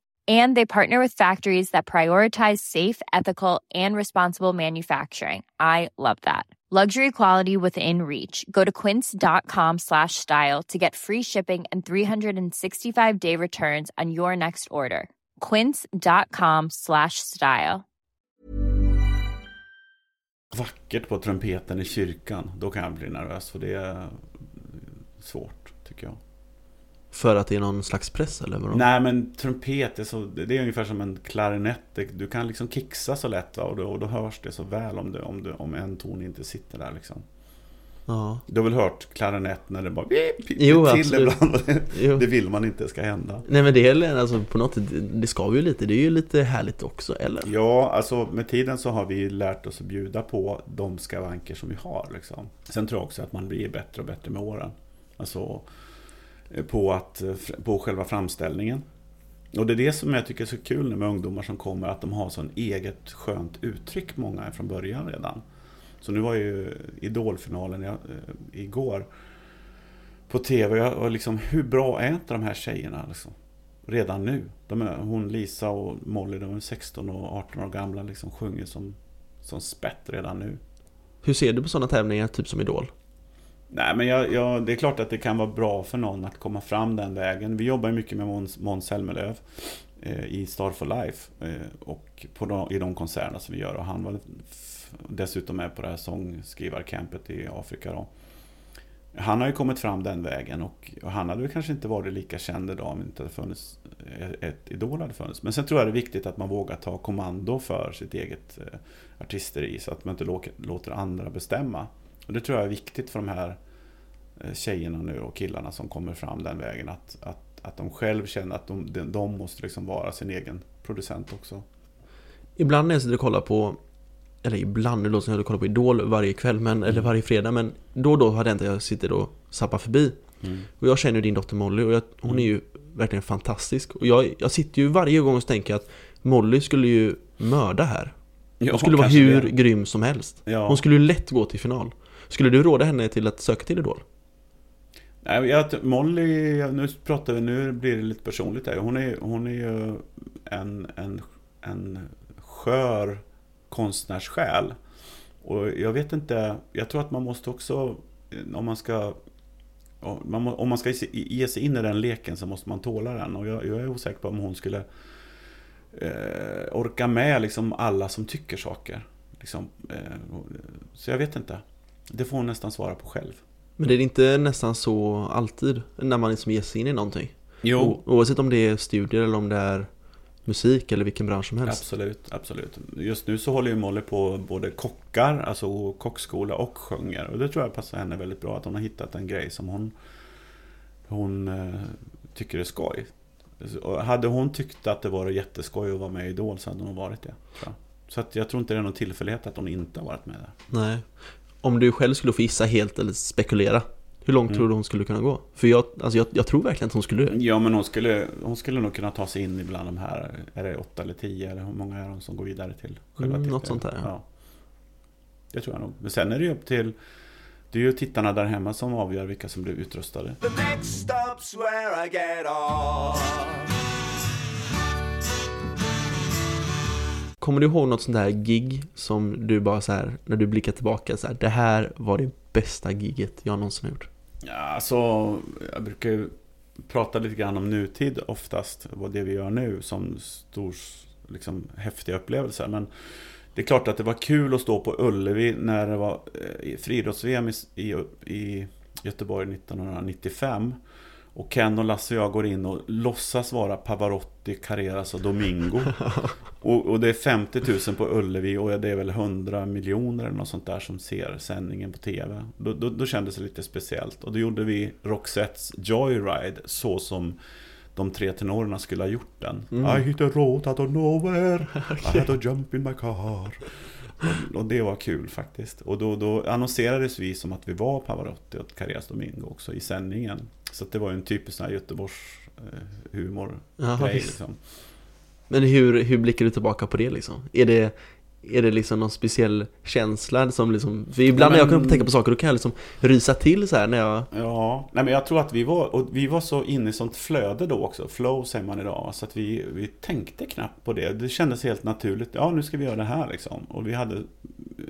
And they partner with factories that prioritize safe, ethical, and responsible manufacturing. I love that. Luxury quality within reach. Go to quince.com slash style to get free shipping and 365 day returns on your next order. Quince.com slash style. vackert på trumpeten i kyrkan, då kan jag bli nervös. För det är svårt, tycker jag. För att det är någon slags press eller vadå? Nej, men trumpet är, så, det är ungefär som en klarinett. Du kan liksom kixa så lätt va? Och, då, och då hörs det så väl om, det, om, det, om en ton inte sitter där liksom. Ja. Du har väl hört klarinett när det bara Jo, till absolut. ibland. Jo. Det vill man inte ska hända. Nej men det är alltså på något sätt, det ska ju lite, det är ju lite härligt också, eller? Ja, alltså med tiden så har vi lärt oss att bjuda på de skavanker som vi har. Liksom. Sen tror jag också att man blir bättre och bättre med åren. Alltså Eh, på, att, eh, på själva framställningen. Och det är det som jag tycker är så kul nu med ungdomar som kommer, att de har sån eget skönt uttryck, många från början redan. Så nu var ju Idolfinalen jag, äh, eh, igår på TV, och, och liksom, hur bra är inte de här tjejerna liksom? Redan nu. De är, hon Lisa och Molly, de är 16 och 18 år gamla, liksom sjunger som, som spett redan nu. Hur ser du på sådana tävlingar, typ som Idol? Nej, men jag, jag, det är klart att det kan vara bra för någon att komma fram den vägen. Vi jobbar mycket med Måns, Måns Zelmerlöw eh, i Star for Life eh, och på de, i de konserterna som vi gör. Och han var dessutom med på det här sångskrivarcampet i Afrika. Då. Han har ju kommit fram den vägen och, och han hade väl kanske inte varit lika känd idag om inte hade funnits eh, ett Idol hade funnits. Men sen tror jag det är viktigt att man vågar ta kommando för sitt eget eh, artisteri så att man inte låter, låter andra bestämma. Och det tror jag är viktigt för de här eh, tjejerna nu och killarna som kommer fram den vägen. Att, att, att de själv känner att de, de, måste liksom vara sin egen producent också. Ibland när jag sitter och kollar på Eller ibland, det låter som jag kollar på Idol varje kväll men, Eller varje fredag men Då och då har det hänt att jag sitter och zappar förbi Mm. Och jag känner ju din dotter Molly och jag, hon är ju verkligen fantastisk Och jag, jag sitter ju varje gång och tänker att Molly skulle ju mörda här Ja, Hon skulle vara hur det. grym som helst Ja. Hon skulle ju lätt gå till final skulle du råda henne till att söka till Idol? Nej, jag, Molly, nu pratar vi, nu blir det lite personligt här. Hon är, hon är ju en, en, en skör konstnärssjäl. Och jag vet inte, jag tror att man måste också, om man ska om man, ska ge sig- ge sig in i den leken så måste man tåla den. Och jag, jag är osäker på om hon skulle eh, orka med liksom alla som tycker saker. Liksom, eh, så jag vet inte. Det får hon nästan svara på själv. Men det är inte nästan så alltid när man liksom ger sig in i någonting? Jo, O- Oavsett om det är studier eller om det är musik eller vilken bransch som helst Absolut, absolut. Just nu så håller ju Molly på både kockar, alltså kockskola och sjunger. Och det tror jag passar henne väldigt bra, att hon har hittat en grej som hon, hon eh, tycker är skoj. Och hade hon tyckt att det var jätteskoj att vara med i Idol så hade hon varit det. Så att jag tror inte det är någon tillfällighet att hon inte har varit med där. Nej Om du själv skulle få gissa helt eller spekulera Hur långt Mm. tror du hon skulle kunna gå? För jag, alltså jag, jag tror verkligen att hon skulle Ja, men hon skulle, hon skulle nog kunna ta sig in ibland de här, är det åtta eller tio eller hur många är de som går vidare till själva Mm, något sånt där, ja. ja. Det tror jag nog. Men sen är det ju upp till, det är ju tittarna där hemma som avgör vilka som blir utrustade. The next stop's where I get off. Kommer du ihåg något sånt där gig som du bara så här När du blickar tillbaka så här, Det här var det bästa giget jag någonsin har gjort Ja, alltså, jag brukar ju prata lite grann om nutid oftast, vad det vi gör nu som stor, liksom, häftiga upplevelser. Men det är klart att det var kul att stå på Ullevi när det var eh, friidrotts-VM i, i, i Göteborg 1995. Och Ken och Lasse och jag går in och låtsas vara Pavarotti, Carreras och Domingo. Och, och det är 50 000 på Ullevi och det är väl 100 miljoner eller något sånt där som ser sändningen på TV. Då, då, då kändes det lite speciellt. Och då gjorde vi Roxettes Joyride så som de tre tenorerna skulle ha gjort den. I hit a road out of nowhere, I had to jump in my car. Och, och det var kul faktiskt. Och då, då annonserades vi som att vi var Pavarotti och Carreras Domingo också i sändningen. Så det var ju en typisk sån här Göteborgs eh, humor visst. liksom. Men hur, hur blickar du tillbaka på det liksom? Är det, är det liksom någon speciell känsla som liksom För ibland när jag men- kan tänka på saker då kan jag liksom rysa till så här när jag Ja, nej men jag tror att vi var, och vi var så inne i sånt flöde då också. Flow säger man idag. Så att vi, vi tänkte knappt på det. Det kändes helt naturligt. Ja, nu ska vi göra det här liksom. Och vi hade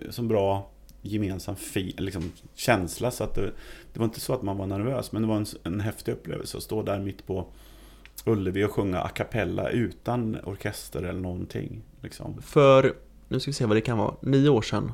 så bra gemensam fi, liksom, känsla. Så att det, det var inte så att man var nervös. Men det var en, en häftig upplevelse att stå där mitt på Ullevi och sjunga a cappella utan orkester eller någonting. Liksom. För, nu ska vi se vad det kan vara, nio år sedan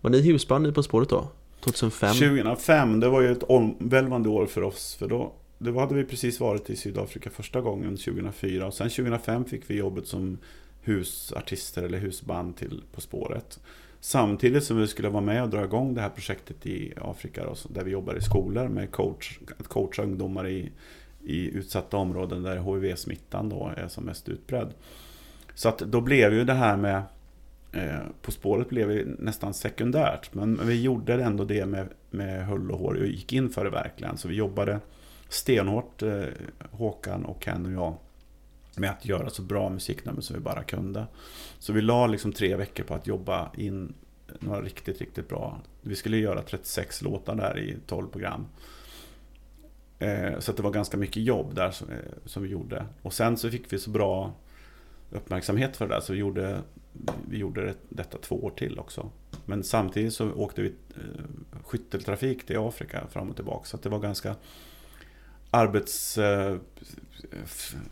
Var ni husband i På spåret då? 2005? 2005, det var ju ett omvälvande år för oss. För då, då hade vi precis varit i Sydafrika första gången 2004. Och sen 2005 fick vi jobbet som husartister eller husband till På spåret. Samtidigt som vi skulle vara med och dra igång det här projektet i Afrika då, där vi jobbar i skolor med coach, att coacha ungdomar i, i utsatta områden där HIV-smittan då är som mest utbredd. Så att då blev ju det här med Eh, på spåret blev vi nästan sekundärt, men vi gjorde ändå det med, med hull och hår och gick in för det verkligen. Så vi jobbade stenhårt, eh, Håkan och Ken och jag, med att göra så bra musiknummer som vi bara kunde. Så vi la liksom tre veckor på att jobba in några riktigt, riktigt bra. Vi skulle göra 36 låtar där i 12 program. Eh, så att det var ganska mycket jobb där som, eh, som vi gjorde. Och sen så fick vi så bra uppmärksamhet för det där så vi gjorde, vi gjorde detta två år till också. Men samtidigt så åkte vi eh, skytteltrafik till Afrika fram och tillbaka. Så att det var ganska arbets...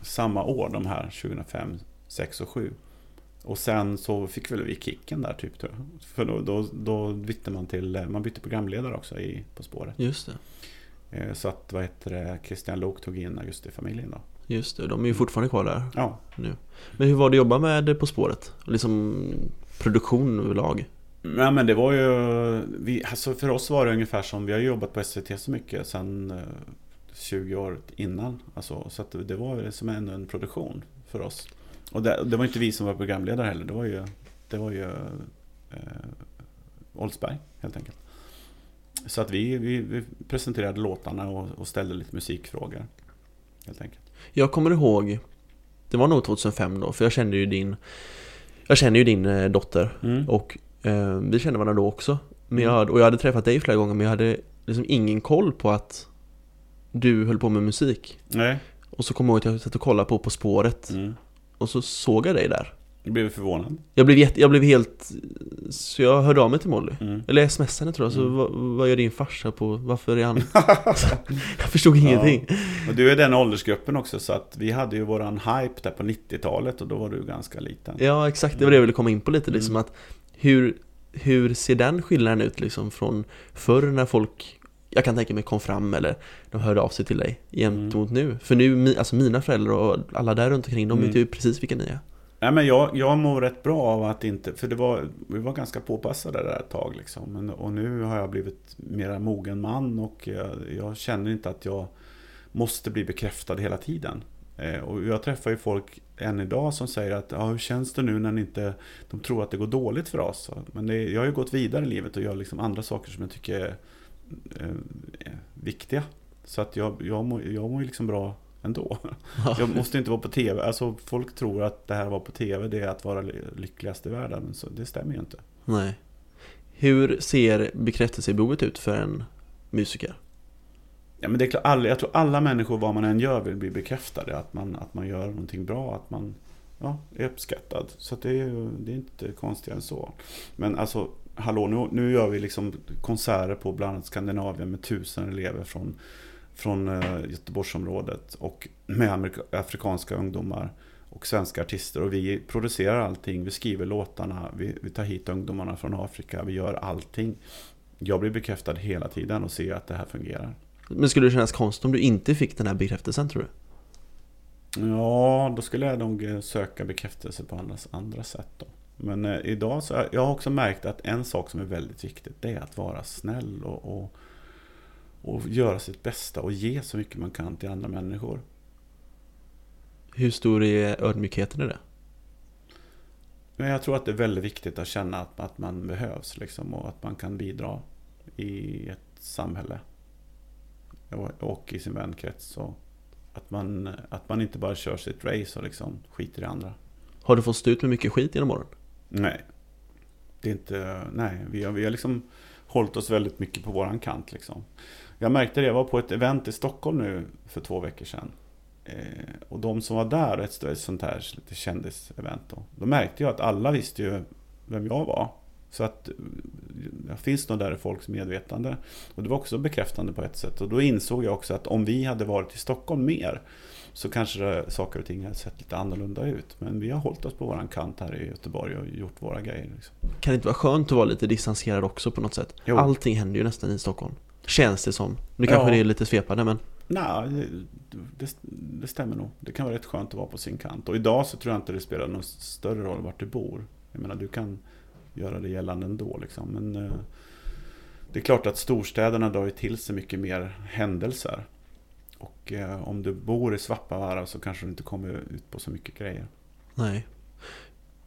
Samma år de här 2005, 6 och 7. Och sen så fick väl vi kicken där typ. tror jag. För då, då, då bytte man till, eh, man bytte programledare också i På spåret. Just det. Eh, Så att vad heter det, Christian Lok tog in Augustifamiljen då. Just det, de är ju fortfarande kvar där Ja, nu. Men hur var det att jobba med På spåret? Liksom produktion överlag? Ja, men det var ju, vi, alltså för oss var det ungefär som, vi har jobbat på SVT så mycket sen eh, 20 år innan. Alltså, så att det, var som en, en produktion för oss. Och det, det var inte vi som var programledare heller, det var ju, det var ju eh, Oldsberg helt enkelt. Så att vi, vi, vi presenterade låtarna och, och ställde lite musikfrågor. Helt enkelt. Jag kommer ihåg Det var nog 2005 då, för jag kände ju din Jag känner ju din eh, dotter Mm. och eh, vi kände varandra då också men jag, hade- Och jag hade träffat dig flera gånger men jag hade liksom ingen koll på att Du höll på med musik Nej. Och så kommer jag ihåg att jag satt och kollade på På spåret Mm. Och så såg jag dig där Jag blev förvånad. Jag blev, jätte, jag blev helt Så jag hörde av mig till Molly Mm. Eller smsade tror jag, så Mm. vad, vad gör din farsa på, varför är han Jag förstod ingenting Och du är den åldersgruppen också så att vi hade ju våran hype där på 90-talet och då var du ganska liten. Ja, exakt. Det var det jag ville komma in på lite. Liksom Mm. att hur, hur ser den skillnaden ut liksom från förr när folk, jag kan tänka mig kom fram eller de hörde av sig till dig jämt Mm. nu? För nu, alltså mina föräldrar och alla där runt omkring, de Mm. vet ju precis vilka ni är. Nej men jag, jag mår rätt bra av att inte, för det var, vi var ganska påpassade där ett tag liksom. Men, och nu har jag blivit mera mogen man och jag, jag känner inte att jag måste bli bekräftad hela tiden. Eh, och jag träffar ju folk än idag som säger att ja, hur känns det nu när ni inte, de tror att det går dåligt för oss. Men det, jag har ju gått vidare i livet och gör liksom andra saker som jag tycker är eh, är viktiga. Så att jag, jag, mår, jag mår liksom bra ändå. Jag måste inte vara på tv. Alltså folk tror att det här var på tv, det är att vara ly- lyckligast i världen. Men så, det stämmer ju inte. Nej. Hur ser bekräftelsebehovet ut för en musiker? Ja, men det är klart, alla, jag tror alla människor, vad man än gör, vill bli bekräftade. Att man, att man gör någonting bra, att man ja, är uppskattad. Så det, är, det är inte konstigare än så. Men alltså, hallå, nu, nu gör vi liksom konserter på bland annat Skandinavien med tusen elever från, från eh, Göteborgsområdet. Och med amerika- afrikanska ungdomar och svenska artister. Och vi producerar allting, vi skriver låtarna, vi, vi tar hit ungdomarna från Afrika, vi gör allting. Jag blir bekräftad hela tiden och ser att det här fungerar. Men skulle det kännas konstigt om du inte fick den här bekräftelsen tror du? Ja, då skulle jag nog eh, söka bekräftelse på andra sätt då. Men eh, idag så, jag har också märkt att en sak som är väldigt viktigt, det är att vara snäll och, och, och göra sitt bästa och ge så mycket man kan till andra människor. Hur stor är ödmjukheten i det? Men jag tror att det är väldigt viktigt att känna att, att man behövs liksom, och att man kan bidra i ett samhälle. Och, i sin vänkrets. Och att, man, att man inte bara kör sitt race och liksom skiter i andra. Har du fått stå ut med mycket skit genom åren? Nej. Det är inte, nej, vi har, vi har liksom hållit oss väldigt mycket på våran kant liksom. Jag märkte det, jag var på ett event i Stockholm nu för två veckor sedan. Eh, och de som var där, ett, ett sånt här lite kändisevent då. Då märkte jag att alla visste ju vem jag var. Så att eh, det finns nog där i folks medvetande. Och det var också bekräftande på ett sätt. Och då insåg jag också att om vi hade varit i Stockholm mer så kanske saker och ting hade sett lite annorlunda ut. Men vi har hållit oss på våran kant här i Göteborg och gjort våra grejer. Liksom. Kan det inte vara skönt att vara lite distanserad också på något sätt? Jo. Allting händer ju nästan i Stockholm. Känns det som. Nu Ja. kanske det är lite svepande men Nej, det, det, stämmer nog. Det kan vara rätt skönt att vara på sin kant. Och idag så tror jag inte det spelar någon större roll vart du bor. Jag menar, du kan göra det gällande ändå. Liksom. Men eh, det är klart att storstäderna drar till sig mycket mer händelser. Och eh, om du bor i Svappavaara så kanske du inte kommer ut på så mycket grejer. nej.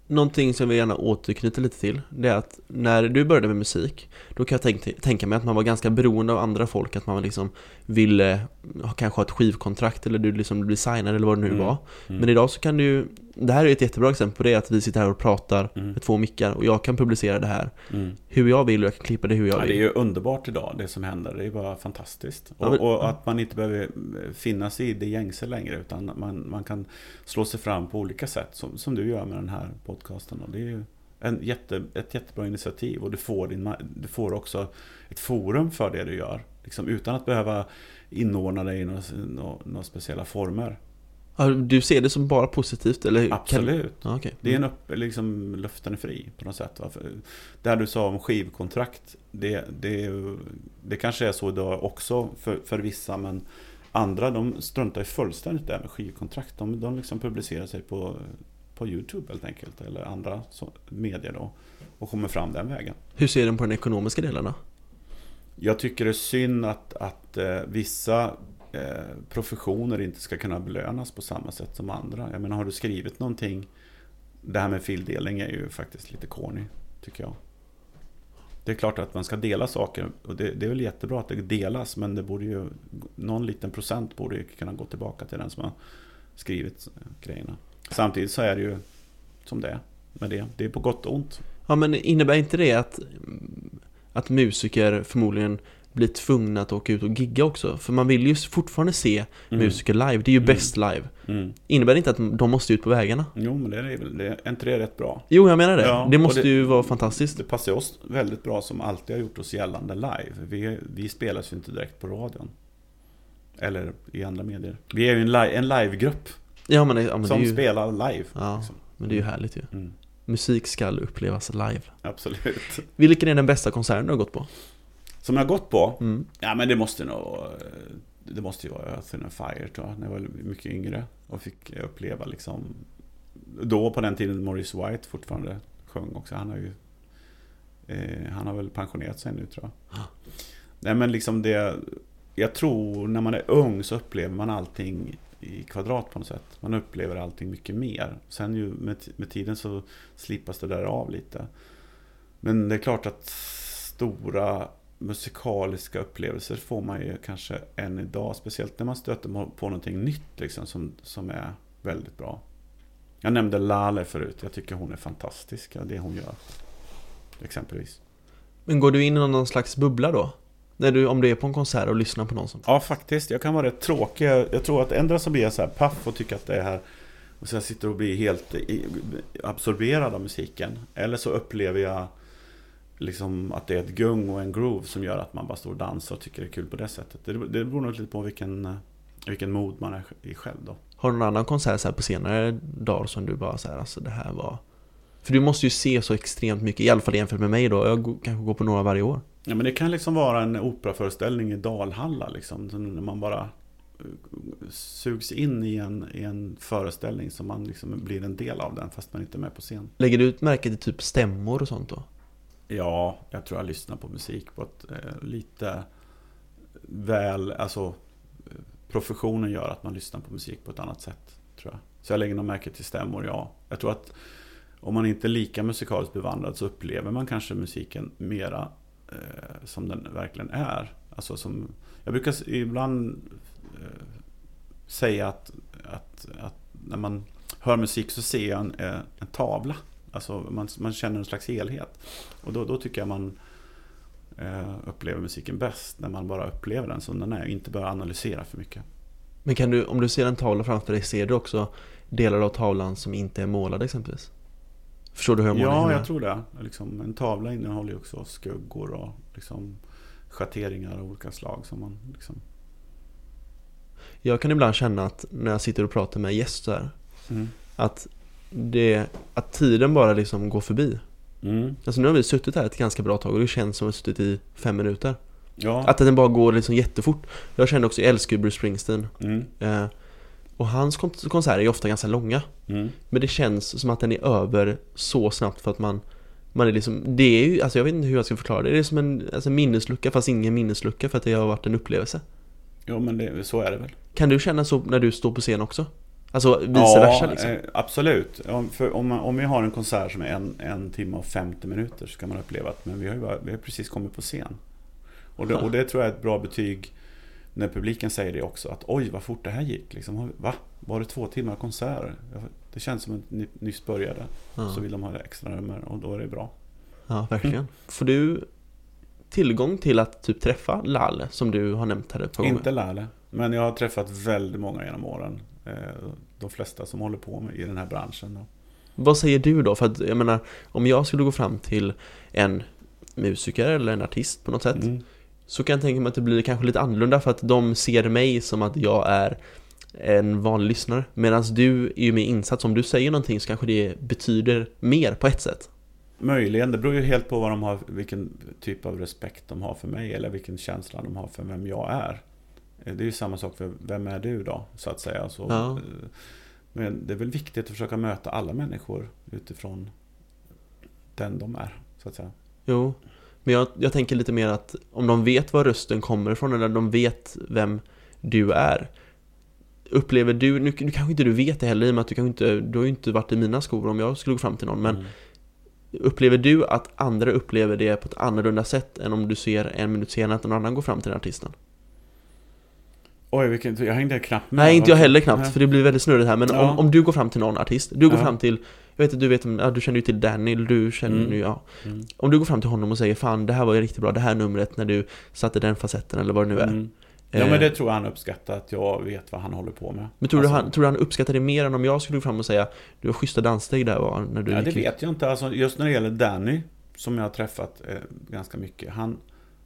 Någonting som vi gärna återknyter lite till, det är att när du började med musik, då kan jag tänk, tänka mig att man var ganska beroende av andra folk, att man liksom ville ha, kanske ha ett skivkontrakt eller du liksom blir signad eller vad det nu Mm. var. Mm. Men idag så kan du det här är ett jättebra exempel på det, att vi sitter här och pratar Mm. med två mickar och jag kan publicera det här Mm. hur jag vill och jag kan klippa det hur jag Ja, vill. det är ju underbart idag, det som händer. Det är bara fantastiskt. Ja, Och, men- och att man inte behöver finna sig i det gängse längre, utan man, man kan slå sig fram på olika sätt, som, som du gör med den här podcasten. Och det är ju en jätte, ett jättebra initiativ och du får, din, du får också ett forum för det du gör. Liksom utan att behöva inordna dig i några, några speciella former. Du ser det som bara positivt eller? kan- Absolut. Ja, okej. Det är en upp, liksom, luften är fri på något sätt. Va? Det här du sa om skivkontrakt, det, det, det kanske är så idag också för, för vissa, men andra de struntar ju fullständigt där med skivkontrakt. De, de liksom publicerar sig på, på YouTube helt enkelt, eller andra så, medier då, och kommer fram den vägen. Hur ser den på den ekonomiska delen då? Jag tycker det är synd att, att eh, vissa Eh, professioner inte ska kunna belönas på samma sätt som andra. Jag menar, har du skrivit någonting, det här med fildelning är ju faktiskt lite corny, tycker jag. Det är klart att man ska dela saker och det, det är väl jättebra att det delas men det borde ju, någon liten procent borde ju kunna gå tillbaka till den som har skrivit grejerna. Samtidigt så är det ju som det är med det. Det är på gott och ont. Ja men innebär inte det att, att musiker förmodligen blir tvungna att åka ut och gigga också? För man vill ju fortfarande se Mm. musiker live, det är ju Mm. bäst live. Mm. Innebär det inte att de måste ut på vägarna? Jo men det är väl, det, är inte det rätt bra? Jo, jag menar det. Ja, det måste det- ju vara fantastiskt. Det passar oss väldigt bra som alltid har gjort oss gällande live. Vi, vi spelas ju inte direkt på radion. Eller i andra medier. Vi är ju en, li- en livegrupp Ja, men, ja, men som ju, spelar live. Ja, liksom. men det är ju härligt ju. Mm, Musik ska upplevas live. absolut. Vilken är den bästa konserten du har gått på? Som jag har gått på? Mm. Ja men det måste nog... Det måste ju vara Earth and Fire tror jag. När jag var mycket yngre. Och fick uppleva liksom... Då på den tiden Maurice White fortfarande sjöng också. Han har ju... Eh, han har väl pensionerat sig nu tror jag. Nej men liksom det... Jag tror när man är ung så upplever man allting i kvadrat på något sätt. Man upplever allting mycket mer. Sen ju med, med tiden så slipas det där av lite. Men det är klart att stora musikaliska upplevelser får man ju kanske än idag. Speciellt när man stöter på- någonting nytt liksom, som, som är väldigt bra. Jag nämnde Lale förut. Jag tycker hon är fantastisk, det hon gör. Exempelvis. Men går du in i någon slags bubbla då? När du, om du är på en konsert och lyssnar på någon som... Ja, faktiskt. Jag kan vara rätt tråkig. Jag tror att ändå så blir jag så här paff och tycker att det är här och så jag sitter och blir helt absorberad av musiken. Eller så upplever jag liksom att det är ett gung och en groove som gör att man bara står och dansar och tycker det är kul på det sättet. Det, det beror nog lite på vilken, eh, vilken mod man är i själv då. Har du någon annan konsert så på senare dagar som du bara så här, alltså det här var... För du måste ju se så extremt mycket, i alla fall jämfört med mig då. Jag kanske går på några varje år. Ja, men det kan liksom vara en operaföreställning i Dalhalla liksom. När man bara eh, sugs in i en, i en föreställning som man liksom blir en del av den fast man inte är med på scen. Lägger du ut märke till typ stämmor och sånt då? Ja, jag tror jag lyssnar på musik på ett eh, lite väl, alltså eh, professionen gör att man lyssnar på musik på ett annat sätt, tror jag. Så jag lägger nog märke till stämmor, ja. Jag tror att om man inte är lika musikaliskt bevandrad så upplever man kanske musiken mera eh, som den verkligen är. Alltså som, jag brukar ibland eh, säga att, att, att när man hör musik så ser jag en, eh, en tavla. Alltså man, man känner en slags helhet. Och då, då tycker jag man eh, upplever musiken bäst när man bara upplever den som den är och inte börjar analysera för mycket. Men kan du, om du ser en tavla framför dig, ser du också delar av tavlan som inte är målade exempelvis? Förstår du hur jag menar? Ja, jag tror det. Liksom, en tavla innehåller ju också skuggor och liksom schatteringar av olika slag. Som man liksom, Jag kan ibland känna att när jag sitter och pratar med gäster mm. att, det, att tiden bara liksom går förbi. Mm. Alltså nu har vi suttit här ett ganska bra tag och det känns som att vi suttit i fem minuter. Ja. Att den bara går liksom jättefort. Jag känner också, jag älskar ju Bruce Springsteen. Mm. Eh, och hans kon- konserter är ofta ganska långa. Mm. Men det känns som att den är över så snabbt för att man man är liksom, det är ju, alltså jag vet inte hur jag ska förklara det. Det är som en alltså minneslucka fast ingen minneslucka för att det har varit en upplevelse. Jo, men det, så är det väl. Kan du känna så när du står på scen också? Alltså vice ja, versa liksom. eh, absolut. Om, för om, om vi har en konsert som är en, en timme och 50 minuter så kan man uppleva att men vi har ju bara, vi har precis kommit på scen. Och det, och det tror jag är ett bra betyg när publiken säger det också. Att oj vad fort det här gick. Liksom, va? Var det två timmar konsert? Det känns som att ni nyss började. Ja. Så vill de ha extra nummer och då är det bra. Ja, verkligen. Får du tillgång till att typ träffa Lalle som du har nämnt här ett par gånger? Inte Lale. Men jag har träffat väldigt många genom åren. De flesta som håller på med i den här branschen. Då. Vad säger du då? För att jag menar, om jag skulle gå fram till en musiker eller en artist på något sätt Mm. så kan jag tänka mig att det blir kanske lite annorlunda för att de ser mig som att jag är en vanlig lyssnare. Medan du är ju mer insatt, om du säger någonting så kanske det betyder mer på ett sätt. Möjligen, det beror ju helt på vad de har, vilken typ av respekt de har för mig eller vilken känsla de har för vem jag är. Eh, Det är ju samma sak för vem är du då, så att säga. Så, Ja. eh, Men det är väl viktigt att försöka möta alla människor utifrån den de är, så att säga. Jo, men jag, jag tänker lite mer att om de vet var rösten kommer ifrån eller de vet vem du är Upplever du, nu, nu kanske inte du vet det heller i och med att du kanske inte, du har ju inte varit i mina skor om jag skulle gå fram till någon men Mm. Upplever du att andra upplever det på ett annorlunda sätt än om du ser en minut senare att någon annan går fram till den artisten? Oj, vilken, jag hängde knappt med. Nej, inte jag heller knappt, Nej. för det blir väldigt snurrigt här men Ja. om, om du går fram till någon artist, du går Ja. fram till Jag vet att du vet, ja, du känner ju till Danny, eller du känner Mm. ju, ja Mm. Om du går fram till honom och säger Fan, det här var ju riktigt bra, det här numret när du satte den facetten eller vad det nu är Mm. Ja Eh, men det tror jag han uppskattar, att jag vet vad han håller på med. Men tror, du Alltså, han, tror du han uppskattar det mer än om jag skulle gå fram och säga Du har schyssta danssteg där va, när du Ja, det gick in?" vet jag inte. Alltså, just när det gäller Danny, som jag har träffat eh, ganska mycket. Han,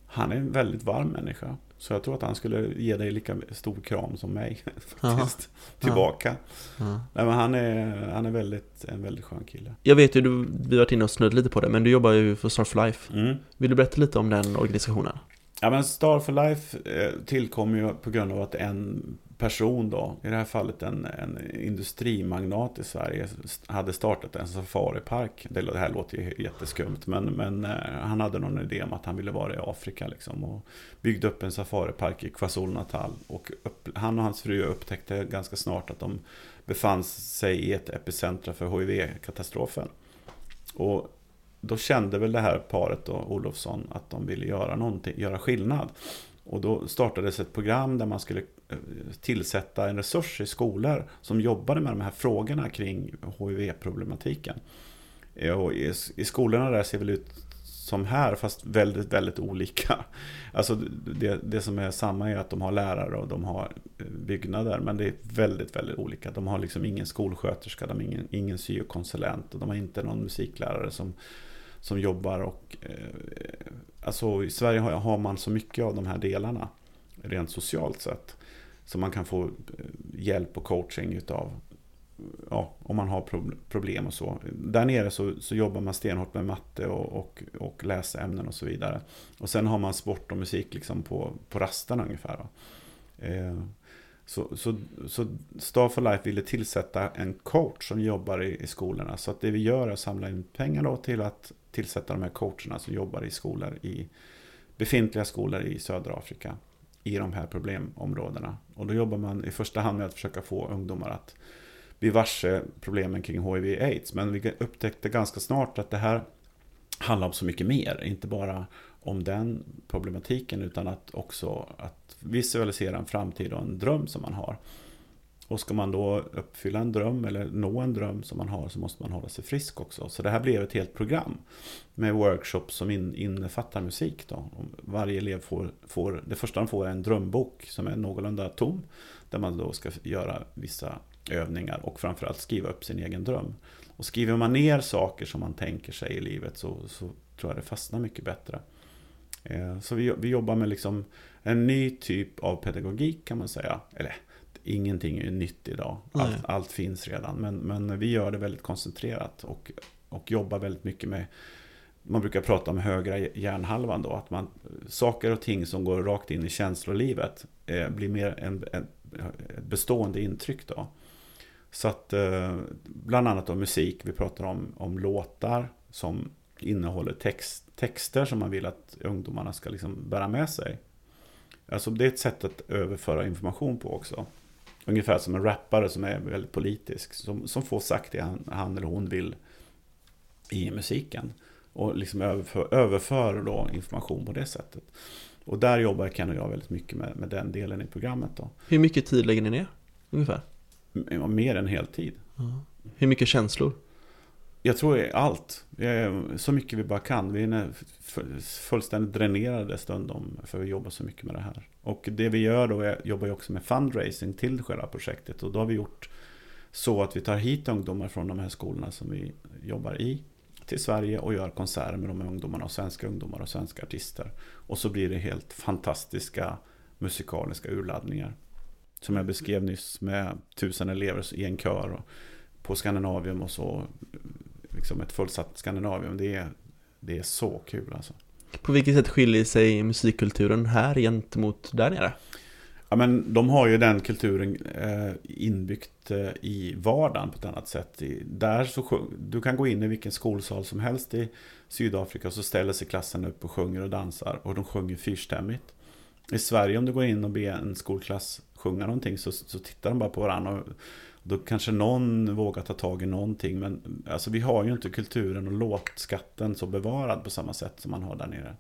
han är en väldigt varm människa. Så jag tror att han skulle ge dig lika stor kram som mig. faktiskt. Tillbaka. Ja. Nej, men han är, han är väldigt, en väldigt skön kille. Jag vet ju, du, vi har varit inne och snurrat lite på det, men du jobbar ju för Star for Life Mm. Vill du berätta lite om den organisationen? Ja men Star for Life eh, tillkom ju på grund av att en person då, i det här fallet en, en industrimagnat i Sverige, hade startat en safaripark. Det, det här låter ju jätteskumt, men, men eh, han hade någon idé om att han ville vara i Afrika liksom. Och byggde upp en safaripark i KwaZulu-Natal. Och upp, han och hans fru upptäckte ganska snart att de befann sig i ett epicentra för HIV-katastrofen. Och då kände väl det här paret då, Olofsson, att de ville göra någonting, göra skillnad. Och då startades ett program där man skulle tillsätta en resurs i skolor som jobbade med de här frågorna kring HIV-problematiken. Och i, i skolorna där ser väl ut som här, fast väldigt, väldigt olika. Alltså det, det som är samma är att de har lärare och de har eh, byggnader, men det är väldigt, väldigt olika. De har liksom ingen skolsköterska, de har ingen, ingen syokonsulent och de har inte någon musiklärare som, som jobbar och eh, alltså i Sverige har, har man så mycket av de här delarna rent socialt sett. Så man kan få eh, hjälp och coaching utav ja, om man har problem och så. Där nere så, så jobbar man stenhårt med matte och, och, och läsämnen och så vidare. Och sen har man sport och musik liksom på, på rasterna ungefär. Va? Eh, så, så, så Star for Life ville tillsätta en coach som jobbar i, i skolorna. Så att det vi gör är att samla in pengar då till att tillsätta de här coacherna som jobbar i skolor i befintliga skolor i södra Afrika i de här problemområdena. Och då jobbar man i första hand med att försöka få ungdomar att bli varse problemen kring HIV-AIDS. Men vi upptäckte ganska snart att det här handlar om så mycket mer. Inte bara om den problematiken utan att också att visualisera en framtid och en dröm som man har. Och ska man då uppfylla en dröm eller nå en dröm som man har så måste man hålla sig frisk också. Så det här blev ett helt program med workshops som in, innefattar musik. Då. Varje elev får, får, det första de får är en drömbok som är någorlunda tom. Där man då ska göra vissa övningar och framförallt skriva upp sin egen dröm. Och skriver man ner saker som man tänker sig i livet så, så tror jag det fastnar mycket bättre. Eh, så vi, vi jobbar med liksom en ny typ av pedagogik kan man säga. Eller ingenting är nytt idag. Allt, allt finns redan. Men, men vi gör det väldigt koncentrerat och, och jobbar väldigt mycket med man brukar prata om högra hjärnhalvan då, att man, saker och ting som går rakt in i känslolivet eh, blir mer en, en, ett bestående intryck då. Så att eh, bland annat om musik, vi pratar om, om låtar som innehåller text, texter som man vill att ungdomarna ska liksom bära med sig. Alltså det är ett sätt att överföra information på också. Ungefär som en rappare som är väldigt politisk. Som, som får sagt det han, han eller hon vill i musiken. Och liksom överför, överför då information på det sättet. Och där jobbar Ken och jag väldigt mycket med, med den delen i programmet då. Hur mycket tid lägger ni ner? Ungefär? M- Mer än heltid. Hur mycket känslor? Jag tror det är allt. Så mycket vi bara kan. Vi är fullständigt dränerade stundom för vi jobbar så mycket med det här. Och det vi gör då är, jobbar ju också med fundraising till själva projektet. Och då har vi gjort så att vi tar hit ungdomar från de här skolorna som vi jobbar i till Sverige och gör konserter med de här ungdomarna och svenska ungdomar och svenska artister. Och så blir det helt fantastiska musikaliska urladdningar. Som jag beskrev nyss med tusen elever i en kör och på Skandinavium och så. Liksom ett fullsatt Skandinavium. Det är, det är så kul alltså. På vilket sätt skiljer sig musikkulturen här gentemot där nere? Ja, men de har ju den kulturen eh, inbyggt eh, i vardagen på ett annat sätt. Där så sjung, du kan gå in i vilken skolsal som helst i Sydafrika och så ställer sig klassen upp och sjunger och dansar och de sjunger fyrstämmigt. I Sverige om du går in och ber en skolklass sjunga någonting så, så tittar de bara på varandra. Och då kanske någon vågar ta tag i någonting. Men alltså, vi har ju inte kulturen och låtskatten så bevarad på samma sätt som man har där nere.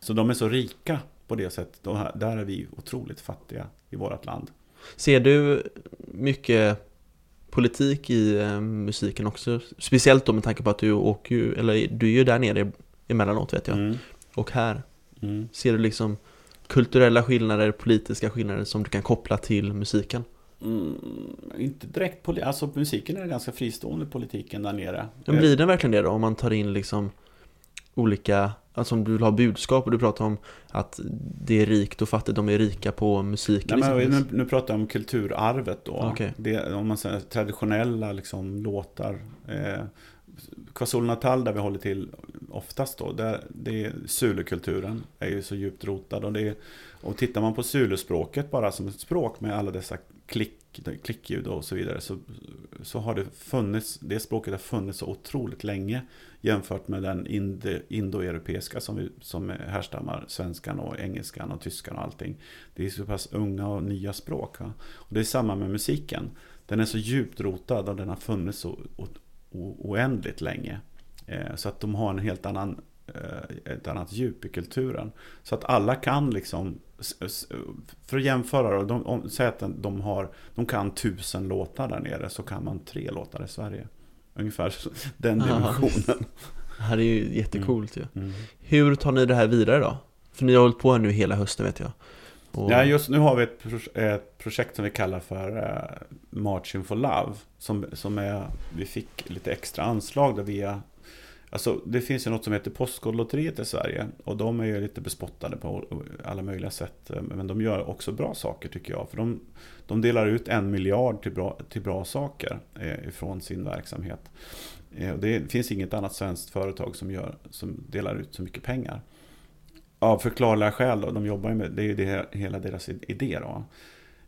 Så de är så rika på det sättet. Och här, där är vi otroligt fattiga i vårt land. Ser du mycket politik i eh, musiken också? Speciellt då med tanke på att du åker ju, eller du är ju där nere emellanåt vet jag. Mm. Och här. Mm. Ser du liksom kulturella skillnader, politiska skillnader som du kan koppla till musiken? Mm, inte direkt poli- Alltså musiken är ganska fristående politiken där nere. Men blir den verkligen det då? Om man tar in liksom olika, alltså om du vill ha budskap och du pratar om att det är rikt och fattigt, de är rika på musik. Nej, men liksom. nu, nu pratar jag om kulturarvet då. Okej. Det, om man säger traditionella liksom, låtar. Eh, KwaZulu-Natal där vi håller till oftast då. Där, det är Zulu-kulturen är ju så djupt rotad. Och, det är, och tittar man på Zulu-språket bara som ett språk med alla dessa klick, klickljud och så vidare. Så, så har det funnits, det språket har funnits så otroligt länge. Jämfört med den indoeuropeiska som, vi, som härstammar svenskan och engelskan och tyskan och allting. Det är så pass unga och nya språk. Ja. Och det är samma med musiken. Den är så djupt rotad och den har funnits så o, o, oändligt länge. Eh, så att de har en helt annan eh, ett annat djup i kulturen. Så att alla kan liksom, för att jämföra då, de, om, säg att de, har, de kan tusen låtar där nere så kan man tre låtar i Sverige. Ungefär den dimensionen. Det här är ju jättecoolt ju. Mm. Hur tar ni det här vidare då? För ni har hållit på här nu hela hösten vet jag. Och, Ja, just nu har vi ett, pro- ett projekt som vi kallar för uh, Marching for Love. Som, som är, vi fick lite extra anslag där via Alltså det finns ju något som heter Postkodlotteriet i Sverige och de är ju lite bespottade på alla möjliga sätt. Men de gör också bra saker tycker jag. För de, de delar ut en miljard till bra, till bra saker eh, ifrån sin verksamhet. Eh, och det finns inget annat svenskt företag som, gör, som delar ut så mycket pengar. Av förklarliga skäl då, de jobbar ju med, det är ju det, hela deras idé då.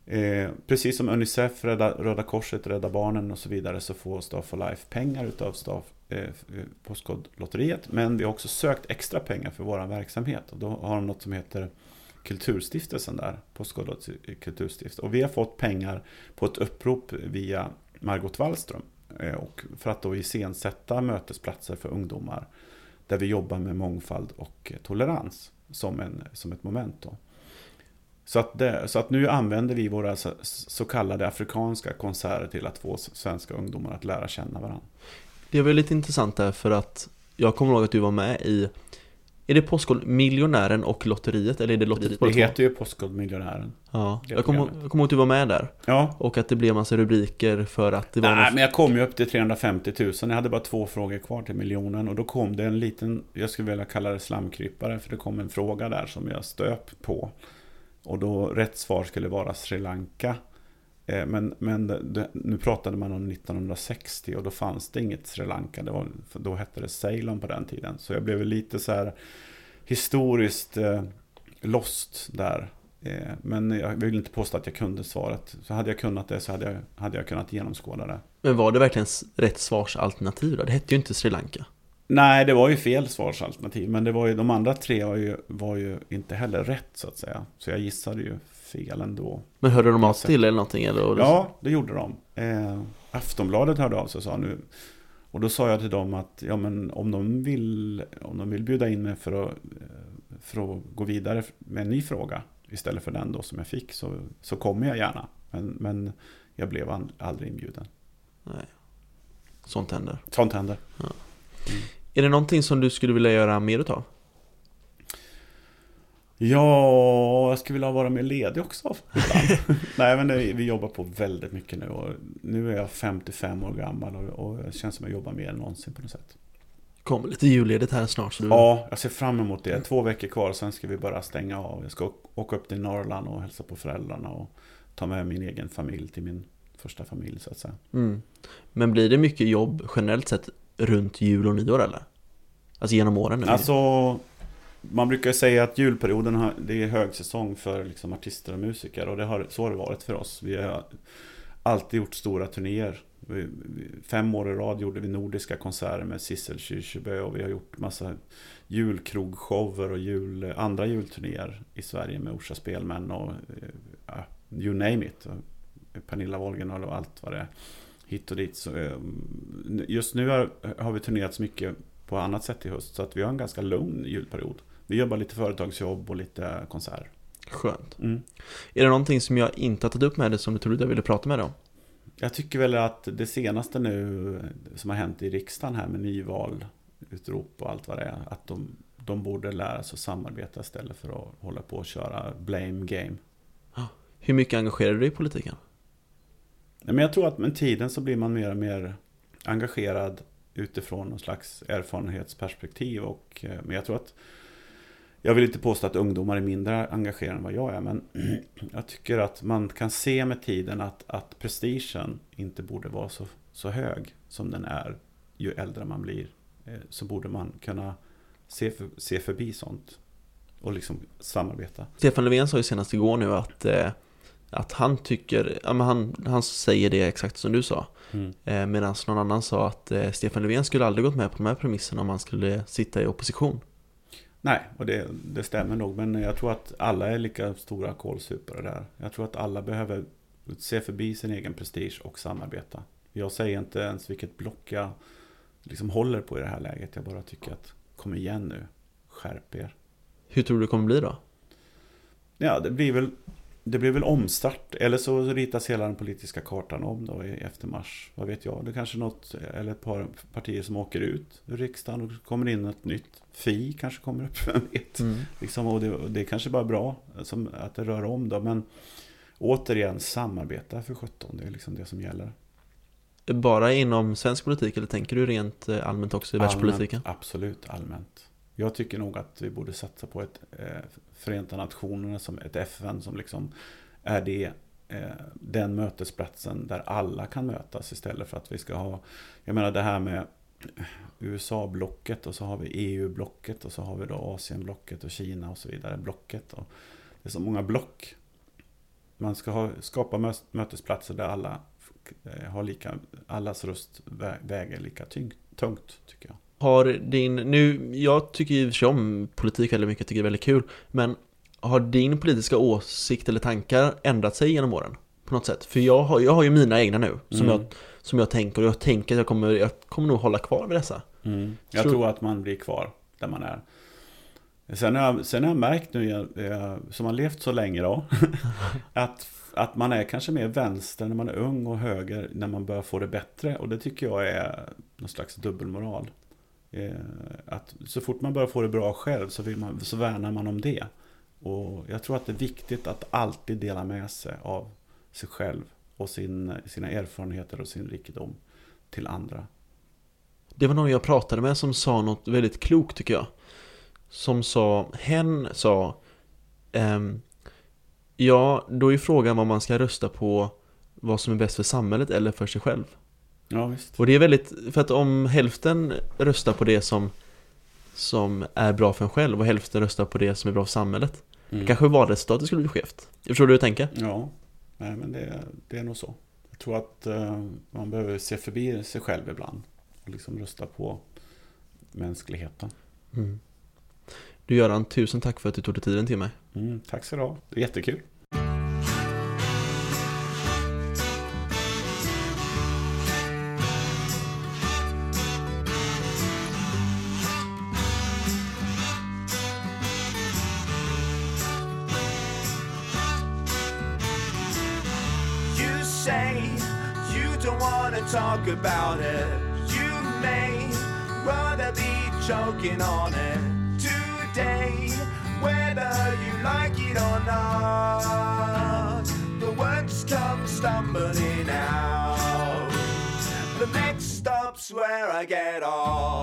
Eh, precis som Unicef, Rädda, Röda Korset, Rädda Barnen och så vidare så får Staff for Life pengar utav Staff, Eh, eh, Postkodlotteriet. Men vi har också sökt extra pengar för vår verksamhet. Och då har de något som heter Kulturstiftelsen där, Postkodlotteriet eh, Kulturstiftelse. Och vi har fått pengar på ett upprop via Margot Wallström. Och för att då iscensätta mötesplatser för ungdomar. Där vi jobbar med mångfald och tolerans som, en, som ett moment. Då. Så att, det, så att nu använder vi våra så, så kallade afrikanska konserter till att få svenska ungdomar att lära känna varandra. Det var lite intressant där för att jag kommer ihåg att du var med i Är det Postkod Miljonären och Lotteriet eller är det Lotteriet Det två? heter ju Postkodmiljonären. Ja, det jag kommer jag kommer ihåg att du var med där Ja. och att det blev massa rubriker för att det var Nej, någon... men jag kom ju upp till 350 000. Jag hade bara två frågor kvar till miljonen. Och då kom det en liten, jag skulle vilja kalla det slamkrypare. För det kom en fråga där som jag stöp på. Och då rätt svar skulle vara Sri Lanka. Eh, Men, men det, nu pratade man om 1960 och då fanns det inget Sri Lanka. Det var, då hette det Ceylon på den tiden. Så jag blev lite så här historiskt eh, lost där. Eh, men jag vill inte påstå att jag kunde svaret. Så hade jag kunnat det så hade jag, hade jag kunnat genomskåda det. Men var det verkligen rätt svarsalternativ då? Det hette ju inte Sri Lanka Nej, det var ju fel svarsalternativ. Men det var ju, de andra tre var ju, var ju inte heller rätt så att säga. Så jag gissade ju fel ändå. Men hörde de av sig till eller någonting? Eller? Ja, det gjorde de. Eh, Aftonbladet hörde av sig och sa nu. Och då sa jag till dem att ja, men om, de vill, om de vill bjuda in mig för att, eh, för att gå vidare med en ny fråga istället för den då som jag fick så, så kommer jag gärna. Men, men jag blev aldrig inbjuden. Nej. Sånt händer. Sånt händer. Är det någonting som du skulle vilja göra mer utav? Ja, jag skulle vilja vara mer ledig också. Nej, men det, vi jobbar på väldigt mycket nu. Och nu är jag 55 år gammal och, och det känns som att jag jobbar mer än någonsin på något sätt. Kommer lite julledigt här snart så du... Ja, jag ser fram emot det. Två veckor kvar, sen ska vi bara stänga av. Jag ska åka upp till Norrland och hälsa på föräldrarna och ta med min egen familj till min första familj så att säga. Mm. Men blir det mycket jobb generellt sett runt jul och nyår eller? Alltså genom åren nu? Alltså, man brukar ju säga att julperioden har, det är högsäsong för liksom artister och musiker och det har, så har det varit för oss. Vi har alltid gjort stora turnéer. Vi- Fem år i rad gjorde vi nordiska konserter med Sissel Kyrkjebø och vi har gjort massa julkrogshower och jul, andra julturnéer i Sverige med Orsa Spelmän och eh, ja, you name it. Pernilla Wolgen och allt vad det är. Hit och dit. Så, eh, just nu har, har vi turnerat så mycket på annat sätt i höst. Så att vi har en ganska lugn julperiod. Vi jobbar lite företagsjobb och lite konserter. Skönt. Mm. Är det någonting som jag inte har tagit upp med dig som du trodde jag ville prata med dig om? Jag tycker väl att det senaste nu som har hänt i riksdagen här med nyval, utrop och allt vad det är. Att de, de borde lära sig att samarbeta istället för att hålla på och köra blame game. Hur mycket engagerar du dig i politiken? Nej, Men jag tror att med tiden så blir man mer och mer engagerad utifrån någon slags erfarenhetsperspektiv. Och, eh, men jag tror att jag vill inte påstå att ungdomar är mindre engagerade än vad jag är, men jag tycker att man kan se med tiden att, att prestigen inte borde vara så, så hög som den är ju äldre man blir. Eh, Så borde man kunna se, för, se förbi sånt och liksom samarbeta. Stefan Löfven sa ju senast igår nu att, eh, att han tycker, ja men han, han säger det exakt som du sa. Mm. Eh, Medan någon annan sa att Stefan Löfven skulle aldrig gått med på de här premisserna om han skulle sitta i opposition. Nej, och det, det stämmer nog. Men jag tror att alla är lika stora kålsupare där. Jag tror att alla behöver se förbi sin egen prestige och samarbeta. Jag säger inte ens vilket block jag liksom håller på i det här läget. Jag bara tycker att kom igen nu, skärp er. Hur tror du det kommer bli då? Ja, det blir väl det blir väl omstart. Eller så ritas hela den politiska kartan om då efter mars. Vad vet jag. Det är kanske något eller ett par partier som åker ut ur riksdagen och kommer in ett nytt. Fi kanske kommer upp, vem vet. Liksom, och, det, det är kanske bara bra som, att det rör om då. Men återigen, samarbeta för 17. Det är liksom det som gäller. Bara inom svensk politik eller tänker du rent eh, allmänt också i världspolitiken? Allmänt, absolut, allmänt. Jag tycker nog att vi borde satsa på ett eh, Förenta Nationerna som ett FN som liksom är det, eh, den mötesplatsen där alla kan mötas istället för att vi ska ha, jag menar det här med USA-blocket och så har vi EU-blocket och så har vi då Asien-blocket och Kina och så vidare, blocket. Och det är så många block. Man ska ha, skapa mötesplatser där alla eh, har lika, allas röst väger lika tyngt, tungt tycker jag. Har din, nu, jag tycker ju för om politik väldigt mycket, jag tycker det är väldigt kul, men har din politiska åsikt eller tankar ändrat sig genom åren? På något sätt? För jag har, jag har ju mina egna nu, som, Mm. jag, som jag tänker, och jag tänker att jag kommer, jag kommer nog hålla kvar vid dessa. Jag Tror- tror att man blir kvar där man är. Sen har jag, sen har jag märkt nu, jag, jag, som har levt så länge då, att, att man är kanske mer vänster när man är ung och höger när man börjar få det bättre. Och det tycker jag är någon slags dubbelmoral. Eh, att så fort man börjar få det bra själv så, vill man, så värnar man om det. Och jag tror att det är viktigt att alltid dela med sig av sig själv och sin, sina erfarenheter och sin rikedom till andra. Det var någon jag pratade med som sa något väldigt klokt tycker jag. Som sa, hen sa, ehm, ja, då är frågan vad man ska rösta på, vad som är bäst för samhället eller för sig själv. Ja, visst. Och det är väldigt, för att om hälften röstar på det som, som är bra för en själv och hälften röstar på det som är bra för samhället. Mm. Kanske valresultatet skulle bli skevt. Jag förstår du hur jag tänker? Ja, nej, men det, det är nog så. Jag tror att eh, man behöver se förbi sig själv ibland. Och liksom rösta på mänskligheten. Mm. Du Göran, tusen tack för att du tog dig tiden till mig. Mm, tack så du ha. Jättekul. Where I get